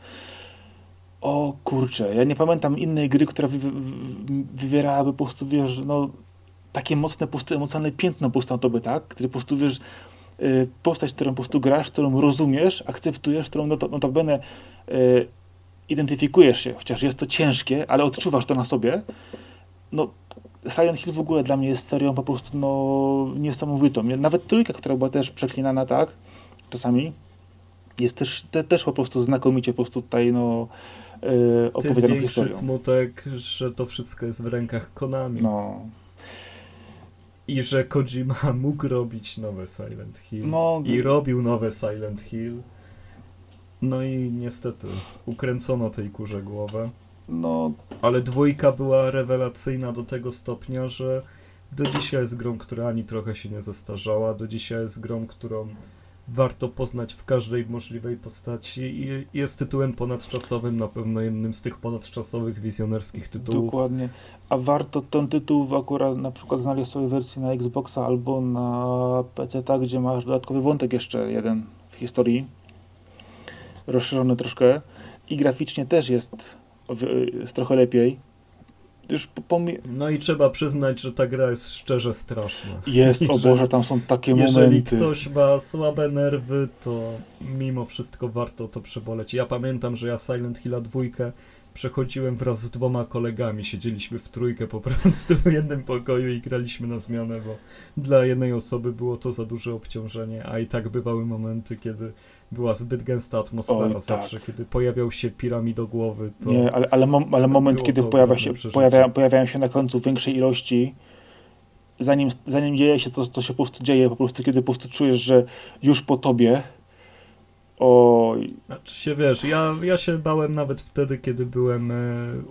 O kurczę, ja nie pamiętam innej gry, która wy, wy, wywierałaby po prostu, wiesz, no takie mocne, po prostu emocjonalne piętno po prostu na tobie, tak? Który po prostu, wiesz, y, postać, którą po prostu grasz, którą rozumiesz, akceptujesz, którą not, notabene y, identyfikujesz się, chociaż jest to ciężkie, ale odczuwasz to na sobie, no Silent Hill w ogóle dla mnie jest serią po prostu no, niesamowitą. Nawet trójka, która była też przeklinana tak, czasami, jest też, te, też po prostu znakomicie po prostu tutaj no, yy, opowiedzianą Tym historią. smutek, że to wszystko jest w rękach Konami. No. I że Kojima [LAUGHS] mógł robić nowe Silent Hill. No, I robił nowe Silent Hill. No i niestety ukręcono tej kurze głowę. No, ale dwójka była rewelacyjna do tego stopnia, że do dzisiaj jest grą, która ani trochę się nie zestarzała, do dzisiaj jest grą, którą warto poznać w każdej możliwej postaci i jest tytułem ponadczasowym, na pewno jednym z tych ponadczasowych, wizjonerskich tytułów. Dokładnie. A warto ten tytuł akurat na przykład znaleźć sobie wersję na Xboxa albo na PC, gdzie masz dodatkowy wątek jeszcze jeden w historii, rozszerzony troszkę i graficznie też jest jest trochę lepiej. Już. No i trzeba przyznać, że ta gra jest szczerze straszna. Jest, o Boże, tam są takie jeżeli momenty. Jeżeli ktoś ma słabe nerwy, to mimo wszystko warto to przeboleć. Ja pamiętam, że ja Silent Hilla dwójkę przechodziłem wraz z dwoma kolegami. Siedzieliśmy w trójkę po [LAUGHS] prostu w jednym pokoju i graliśmy na zmianę, bo dla jednej osoby było to za duże obciążenie, a i tak bywały momenty, kiedy była zbyt gęsta atmosfera Oj, tak. zawsze, kiedy pojawiał się piramidogłowy, to Nie, ale, ale, mom, ale moment, kiedy pojawia się, pojawia, pojawiają się na końcu większej ilości, zanim, zanim dzieje się to, co się po prostu dzieje, po prostu kiedy po prostu czujesz, że już po tobie, oj, Znaczy się wiesz, ja, ja się bałem nawet wtedy, kiedy byłem e,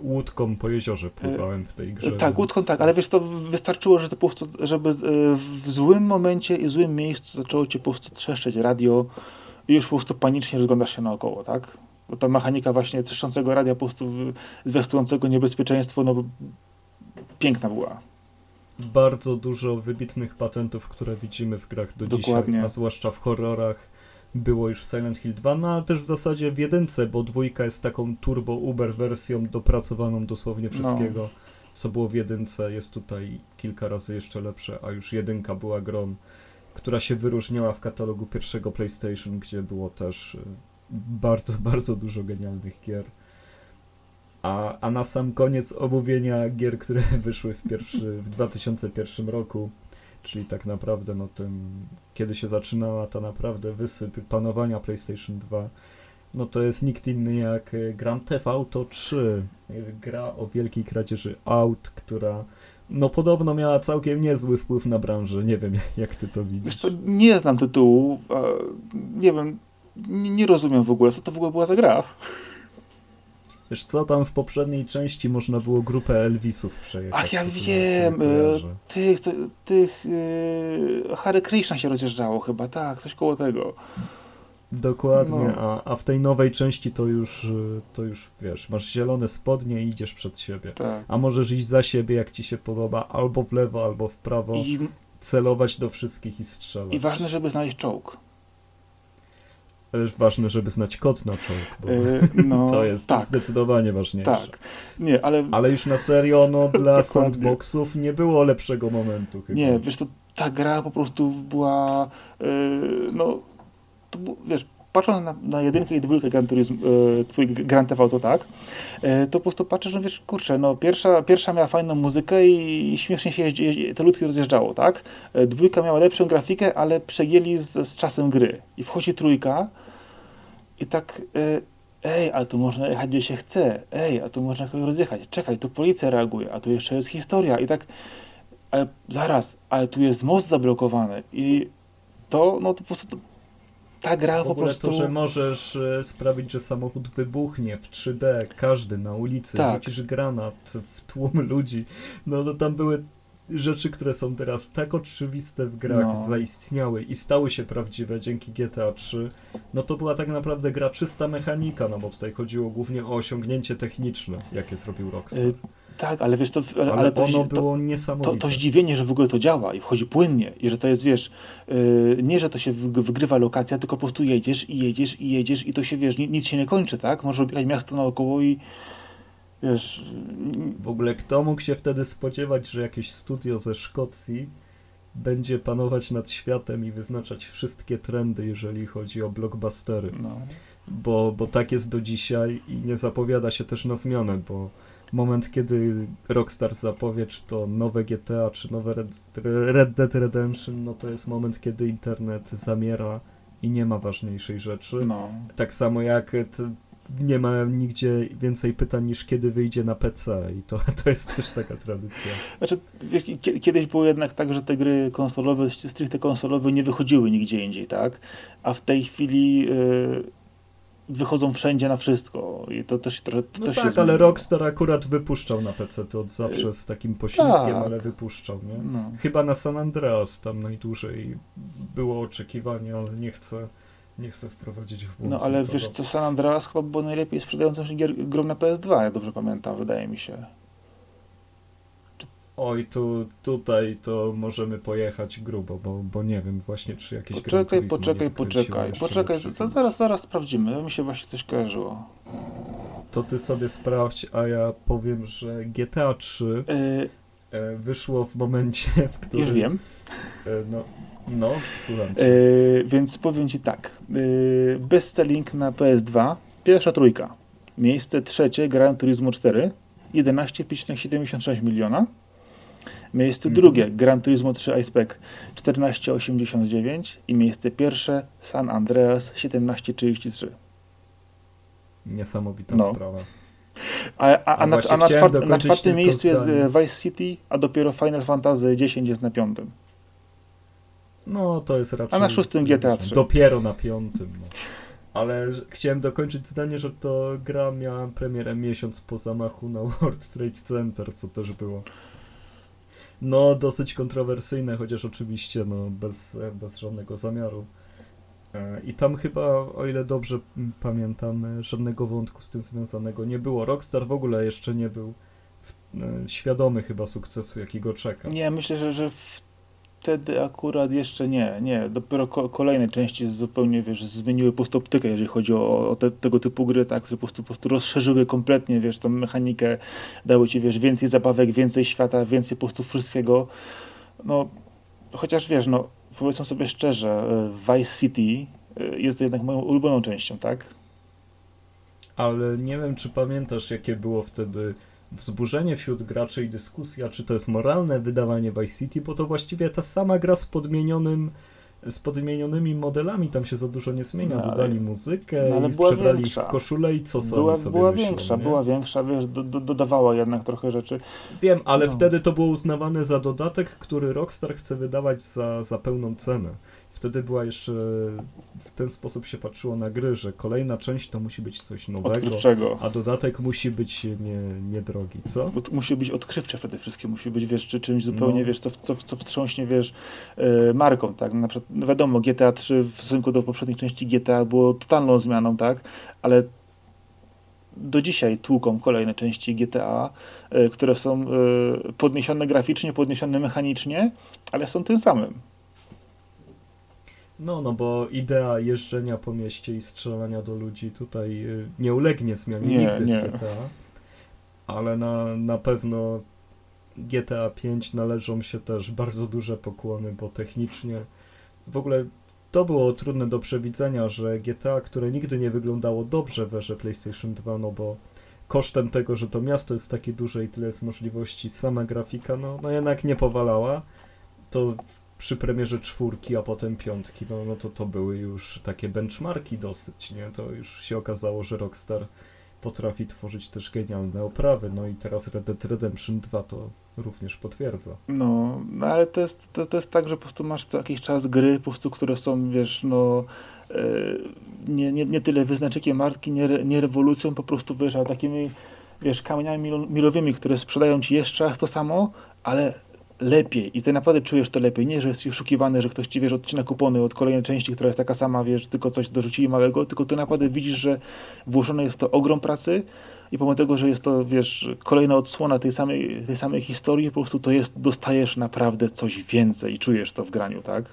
łódką po jeziorze, pływałem w tej grze. tak, więc- łódką tak, ale wiesz, to wystarczyło, że to po prostu, żeby e, w złym momencie i złym miejscu zaczęło cię po prostu trzeszczeć radio i już po prostu panicznie rozglądasz się naokoło, tak? Bo ta mechanika właśnie trzeszczącego radia, po prostu zwiastującego niebezpieczeństwo, no piękna była. Bardzo dużo wybitnych patentów, które widzimy w grach do Dokładnie. dzisiaj, a zwłaszcza w horrorach. Było już w Silent Hill 2, no ale też w zasadzie w jedynce, bo dwójka jest taką turbo uber wersją dopracowaną dosłownie wszystkiego, co było w jedynce, jest tutaj kilka razy jeszcze lepsze, a już jedynka była grą, która się wyróżniała w katalogu pierwszego PlayStation, gdzie było też y, bardzo, [LAUGHS] bardzo dużo genialnych gier. A, a na sam koniec omówienia gier, które [LAUGHS] wyszły w, pierwszy, w 2001 roku, czyli tak naprawdę no tym, kiedy się zaczynała ta naprawdę wysyp panowania PlayStation 2, no to jest nikt inny jak y, Grand Theft Auto 3, y, gra o wielkiej kradzieży aut, która no podobno miała całkiem niezły wpływ na branżę, nie wiem [LAUGHS] jak ty to widzisz. co, nie znam tytułu, e, nie wiem, nie, rozumiem w ogóle, co to w ogóle była za gra. Wiesz co, tam w poprzedniej części można było grupę Elvisów przejechać. Ach, ja wiem, e, tych, to- tych e, Hare Krishna się rozjeżdżało chyba, tak, coś koło tego. Dokładnie, No. a, a w tej nowej części to już, y, to już wiesz, masz zielone spodnie i idziesz przed siebie. Tak. A możesz iść za siebie, jak ci się podoba, albo w lewo, albo w prawo, I, celować do wszystkich i strzelać. I ważne, żeby znaleźć czołg. Też ważne, żeby znać kod na czołg, bo E, [LAUGHS] no, to jest tak, zdecydowanie ważniejsze. tak. Nie, ale Ale już na serio, no [LAUGHS] dla sandboxów nie było lepszego momentu chyba. nie, wiesz, to ta gra po prostu była, e, no, wiesz, patrząc na, na jedynkę i dwójkę Gran, Turismo, e, Auto, tak, e, to po prostu patrzysz, że wiesz, kurczę, no pierwsza, pierwsza miała fajną muzykę i śmiesznie się jeździ, jeździ, te ludki rozjeżdżało, tak, e, dwójka miała lepszą grafikę, ale przejęli z, z czasem gry. I wchodzi trójka i tak, e, ej, ale tu można jechać gdzie się chce, ej, a tu można kogoś rozjechać, czekaj, tu policja reaguje, a tu jeszcze jest historia. I tak, ale zaraz, ale tu jest most zablokowany. I to, no to po prostu to, ta gra W po prostu... to, że możesz e, sprawić, że samochód wybuchnie w 3D, każdy na ulicy, Tak. rzucisz granat w tłum ludzi, no, no tam były rzeczy, które są teraz tak oczywiste w grach, No. zaistniały i stały się prawdziwe dzięki GTA 3, no to była tak naprawdę gra czysta mechanika, no bo tutaj chodziło głównie o osiągnięcie techniczne, jakie zrobił Rockstar. Y, Tak, ale wiesz, to, ale, Ale, to, ono to, było to, niesamowite. to zdziwienie, że w ogóle to działa i wchodzi płynnie i że to jest, wiesz, yy, nie, że to się wygrywa lokacja, tylko po prostu jedziesz i jedziesz i jedziesz i to się, wiesz, ni- nic się nie kończy, tak? Możesz obiegać miasto naokoło i wiesz, y, W ogóle kto mógł się wtedy spodziewać, że jakieś studio ze Szkocji będzie panować nad światem i wyznaczać wszystkie trendy, jeżeli chodzi o blockbustery. no, Bo, bo tak jest do dzisiaj i nie zapowiada się też na zmianę, bo moment, kiedy Rockstar zapowie, czy to nowe GTA, czy nowe Red, Red Dead Redemption, no to jest moment, kiedy internet zamiera i nie ma ważniejszej rzeczy. no. Tak samo jak t, nie ma nigdzie więcej pytań niż kiedy wyjdzie na PC i to, [LAUGHS] to jest też taka tradycja. Znaczy, wiesz, kie- kiedyś było jednak tak, że te gry konsolowe, stricte konsolowe nie wychodziły nigdzie indziej, tak? A w tej chwili y, wychodzą wszędzie na wszystko i to też trochę to No też się tak, ale. Rockstar akurat wypuszczał na PC to od zawsze z takim poślizgiem, tak. ale wypuszczał, nie? No. Chyba na San Andreas tam najdłużej było oczekiwanie, ale nie chcę, nie chcę wprowadzić w błąd. No ale wiesz co, San Andreas chyba było najlepiej sprzedającym się gier, grą na PS2, jak dobrze pamiętam, wydaje mi się. Oj, tu, tutaj to możemy pojechać grubo, bo, bo nie wiem właśnie, czy jakieś Poczekaj, poczekaj, poczekaj, poczekaj, to zaraz, zaraz sprawdzimy, mi się właśnie coś kojarzyło. To ty sobie sprawdź, a ja powiem, że GTA 3 Yy, e, wyszło w momencie, [LAUGHS] w którym... już wiem. E, no, no, słucham cię. Yy, więc powiem Ci tak, yy, bestselling na PS2, pierwsza trójka. Miejsce trzecie Gran Turismo 4 11,76 miliona. Miejsce Mhm. drugie Gran Turismo 3 iSpec 14,89 i miejsce pierwsze San Andreas 17,33. Niesamowita No. sprawa. A, a, a, na, a na, czwart, na czwartym miejscu jest zdanie. e, Vice City, a dopiero Final Fantasy X jest na piątym. No, to jest raczej... A na szóstym GTA 3. Dopiero na piątym. No. Ale chciałem dokończyć zdanie, że to gra miała premierę miesiąc po zamachu na [LAUGHS] World Trade Center, co też było no dosyć kontrowersyjne, chociaż oczywiście no, bez, bez żadnego zamiaru. E, I tam chyba, o ile dobrze pamiętam, e, żadnego wątku z tym związanego nie było. Rockstar w ogóle jeszcze nie był w- e, świadomy chyba sukcesu, jakiego czeka. Nie, myślę, że, że wtedy akurat jeszcze nie, nie. Dopiero ko kolejne części zupełnie, wiesz, zmieniły po prostu optykę, jeżeli chodzi o, o te, tego typu gry, tak, które po prostu, po prostu rozszerzyły kompletnie, wiesz, tą mechanikę, dały ci, wiesz, więcej zabawek, więcej świata, więcej po prostu wszystkiego. No, chociaż wiesz, no, powiedzmy sobie szczerze, e, Vice City e, jest jednak moją ulubioną częścią, tak? Ale nie wiem, czy pamiętasz, jakie było wtedy wzburzenie wśród graczy i dyskusja, czy to jest moralne wydawanie Vice City, bo to właściwie ta sama gra z podmienionym z podmienionymi modelami, tam się za dużo nie zmienia, No, dodali muzykę no, ale i przebrali większa. ich w koszulę i co sami Była, sobie była myślą, większa, nie? była większa, wiesz, do, do, dodawała jednak trochę rzeczy. Wiem, ale No. wtedy to było uznawane za dodatek, który Rockstar chce wydawać za, za pełną cenę. Wtedy była jeszcze, w ten sposób się patrzyło na gry, że kolejna część to musi być coś nowego, Odkrywczego. a dodatek musi być nie, niedrogi, co? Bo musi być odkrywcze przede wszystkim, musi być, wiesz, czy czymś zupełnie, No. wiesz, co, co, co wstrząśnie, wiesz, e, marką, tak, na przykład, no wiadomo, GTA 3 w stosunku do poprzednich części GTA było totalną zmianą, tak, ale do dzisiaj tłuką kolejne części GTA, e, które są e, podniesione graficznie, podniesione mechanicznie, ale są tym samym. No, no bo idea jeżdżenia po mieście i strzelania do ludzi tutaj y, nie ulegnie zmianie Nie, nigdy nie. w GTA. Ale na, na pewno GTA 5 należą się też bardzo duże pokłony, bo technicznie w ogóle to było trudne do przewidzenia, że GTA, które nigdy nie wyglądało dobrze w erze PlayStation 2, no bo kosztem tego, że to miasto jest takie duże i tyle jest możliwości, sama grafika, no, no jednak nie powalała. To w- przy premierze czwórki, a potem piątki, no, no to to były już takie benchmarki dosyć, nie? To już się okazało, że Rockstar potrafi tworzyć też genialne oprawy, no i teraz Red Dead Redemption 2 to również potwierdza. No, no ale to jest, to, to jest tak, że po prostu masz co jakiś czas gry, po prostu, które są, wiesz, no e, nie, nie, nie tyle wyznaczykiem marki, nie, nie rewolucją, po prostu, wiesz, a takimi, wiesz, kamieniami milo- milowymi, które sprzedają ci jeszcze raz to samo, ale lepiej i ty naprawdę czujesz to lepiej, nie, że jesteś oszukiwany, że ktoś ci, wiesz, odcina kupony od kolejnej części, która jest taka sama, wiesz, tylko coś dorzucili małego, tylko ty naprawdę widzisz, że włożone jest to ogrom pracy i pomimo tego, że jest to, wiesz, kolejna odsłona tej samej, tej samej historii, po prostu to jest, dostajesz naprawdę coś więcej i czujesz to w graniu, tak?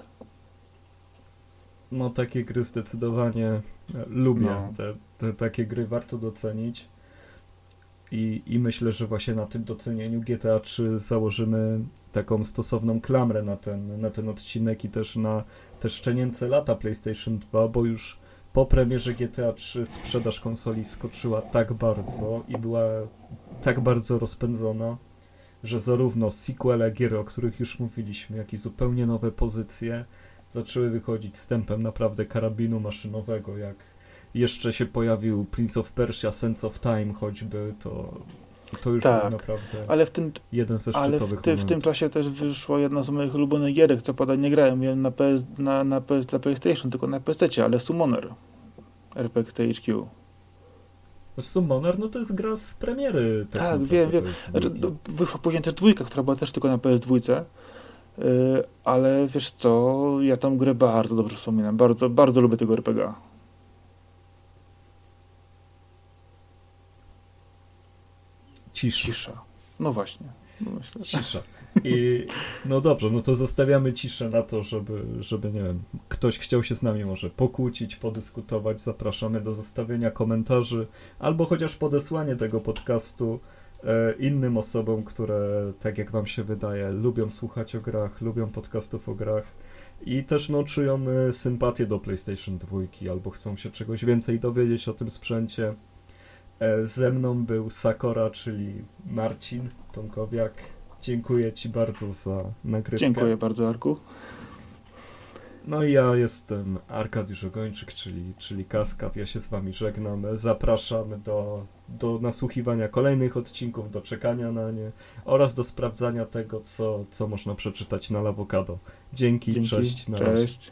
No takie gry zdecydowanie lubię. No. Te, te takie gry warto docenić. I, I myślę, że właśnie na tym docenieniu GTA 3 założymy taką stosowną klamrę na ten, na ten odcinek i też na te szczenięce lata PlayStation 2, bo już po premierze GTA 3 sprzedaż konsoli skoczyła tak bardzo i była tak bardzo rozpędzona, że zarówno sequele gier, o których już mówiliśmy, jak i zupełnie nowe pozycje zaczęły wychodzić z tempem naprawdę karabinu maszynowego, jak jeszcze się pojawił Prince of Persia, Sense of Time choćby, to, to już Tak, był naprawdę Ale w tym, jeden ze ale szczytowych w, ty, w tym czasie też wyszła jedna z moich ulubionych gierek, co pada nie grałem miałem na PS, na, na PS dla PlayStation, tylko na PC, ale Summoner. RPG THQ. Summoner, no to jest gra z premiery. Tak, naprawdę wiem, wiem. PS2. Znaczy, Wyszła później też dwójka, która była też tylko na PS2. Yy, ale wiesz co, ja tą grę bardzo dobrze wspominam. Bardzo, bardzo lubię tego RPG. Cisza. Cisza. No właśnie. No myślę, Cisza. I no dobrze, no to zostawiamy ciszę na to, żeby, żeby nie wiem, ktoś chciał się z nami może pokłócić, podyskutować. Zapraszamy do zostawienia komentarzy albo chociaż podesłanie tego podcastu e, innym osobom, które, tak jak wam się wydaje, lubią słuchać o grach, lubią podcastów o grach i też no, czują e, sympatię do PlayStation 2 albo chcą się czegoś więcej dowiedzieć o tym sprzęcie. E, ze mną był Sakora, czyli Marcin Tomkowiak. Dziękuję Ci bardzo za nagrywkę. Dziękuję bardzo, Arku. No i ja jestem Arkadiusz Ogończyk, czyli, czyli Kaskad. Ja się z Wami żegnam. Zapraszam do, do nasłuchiwania kolejnych odcinków, do czekania na nie oraz do sprawdzania tego, co, co można przeczytać na Lawokado. Dzięki, Dzięki. cześć. Na razie. Cześć.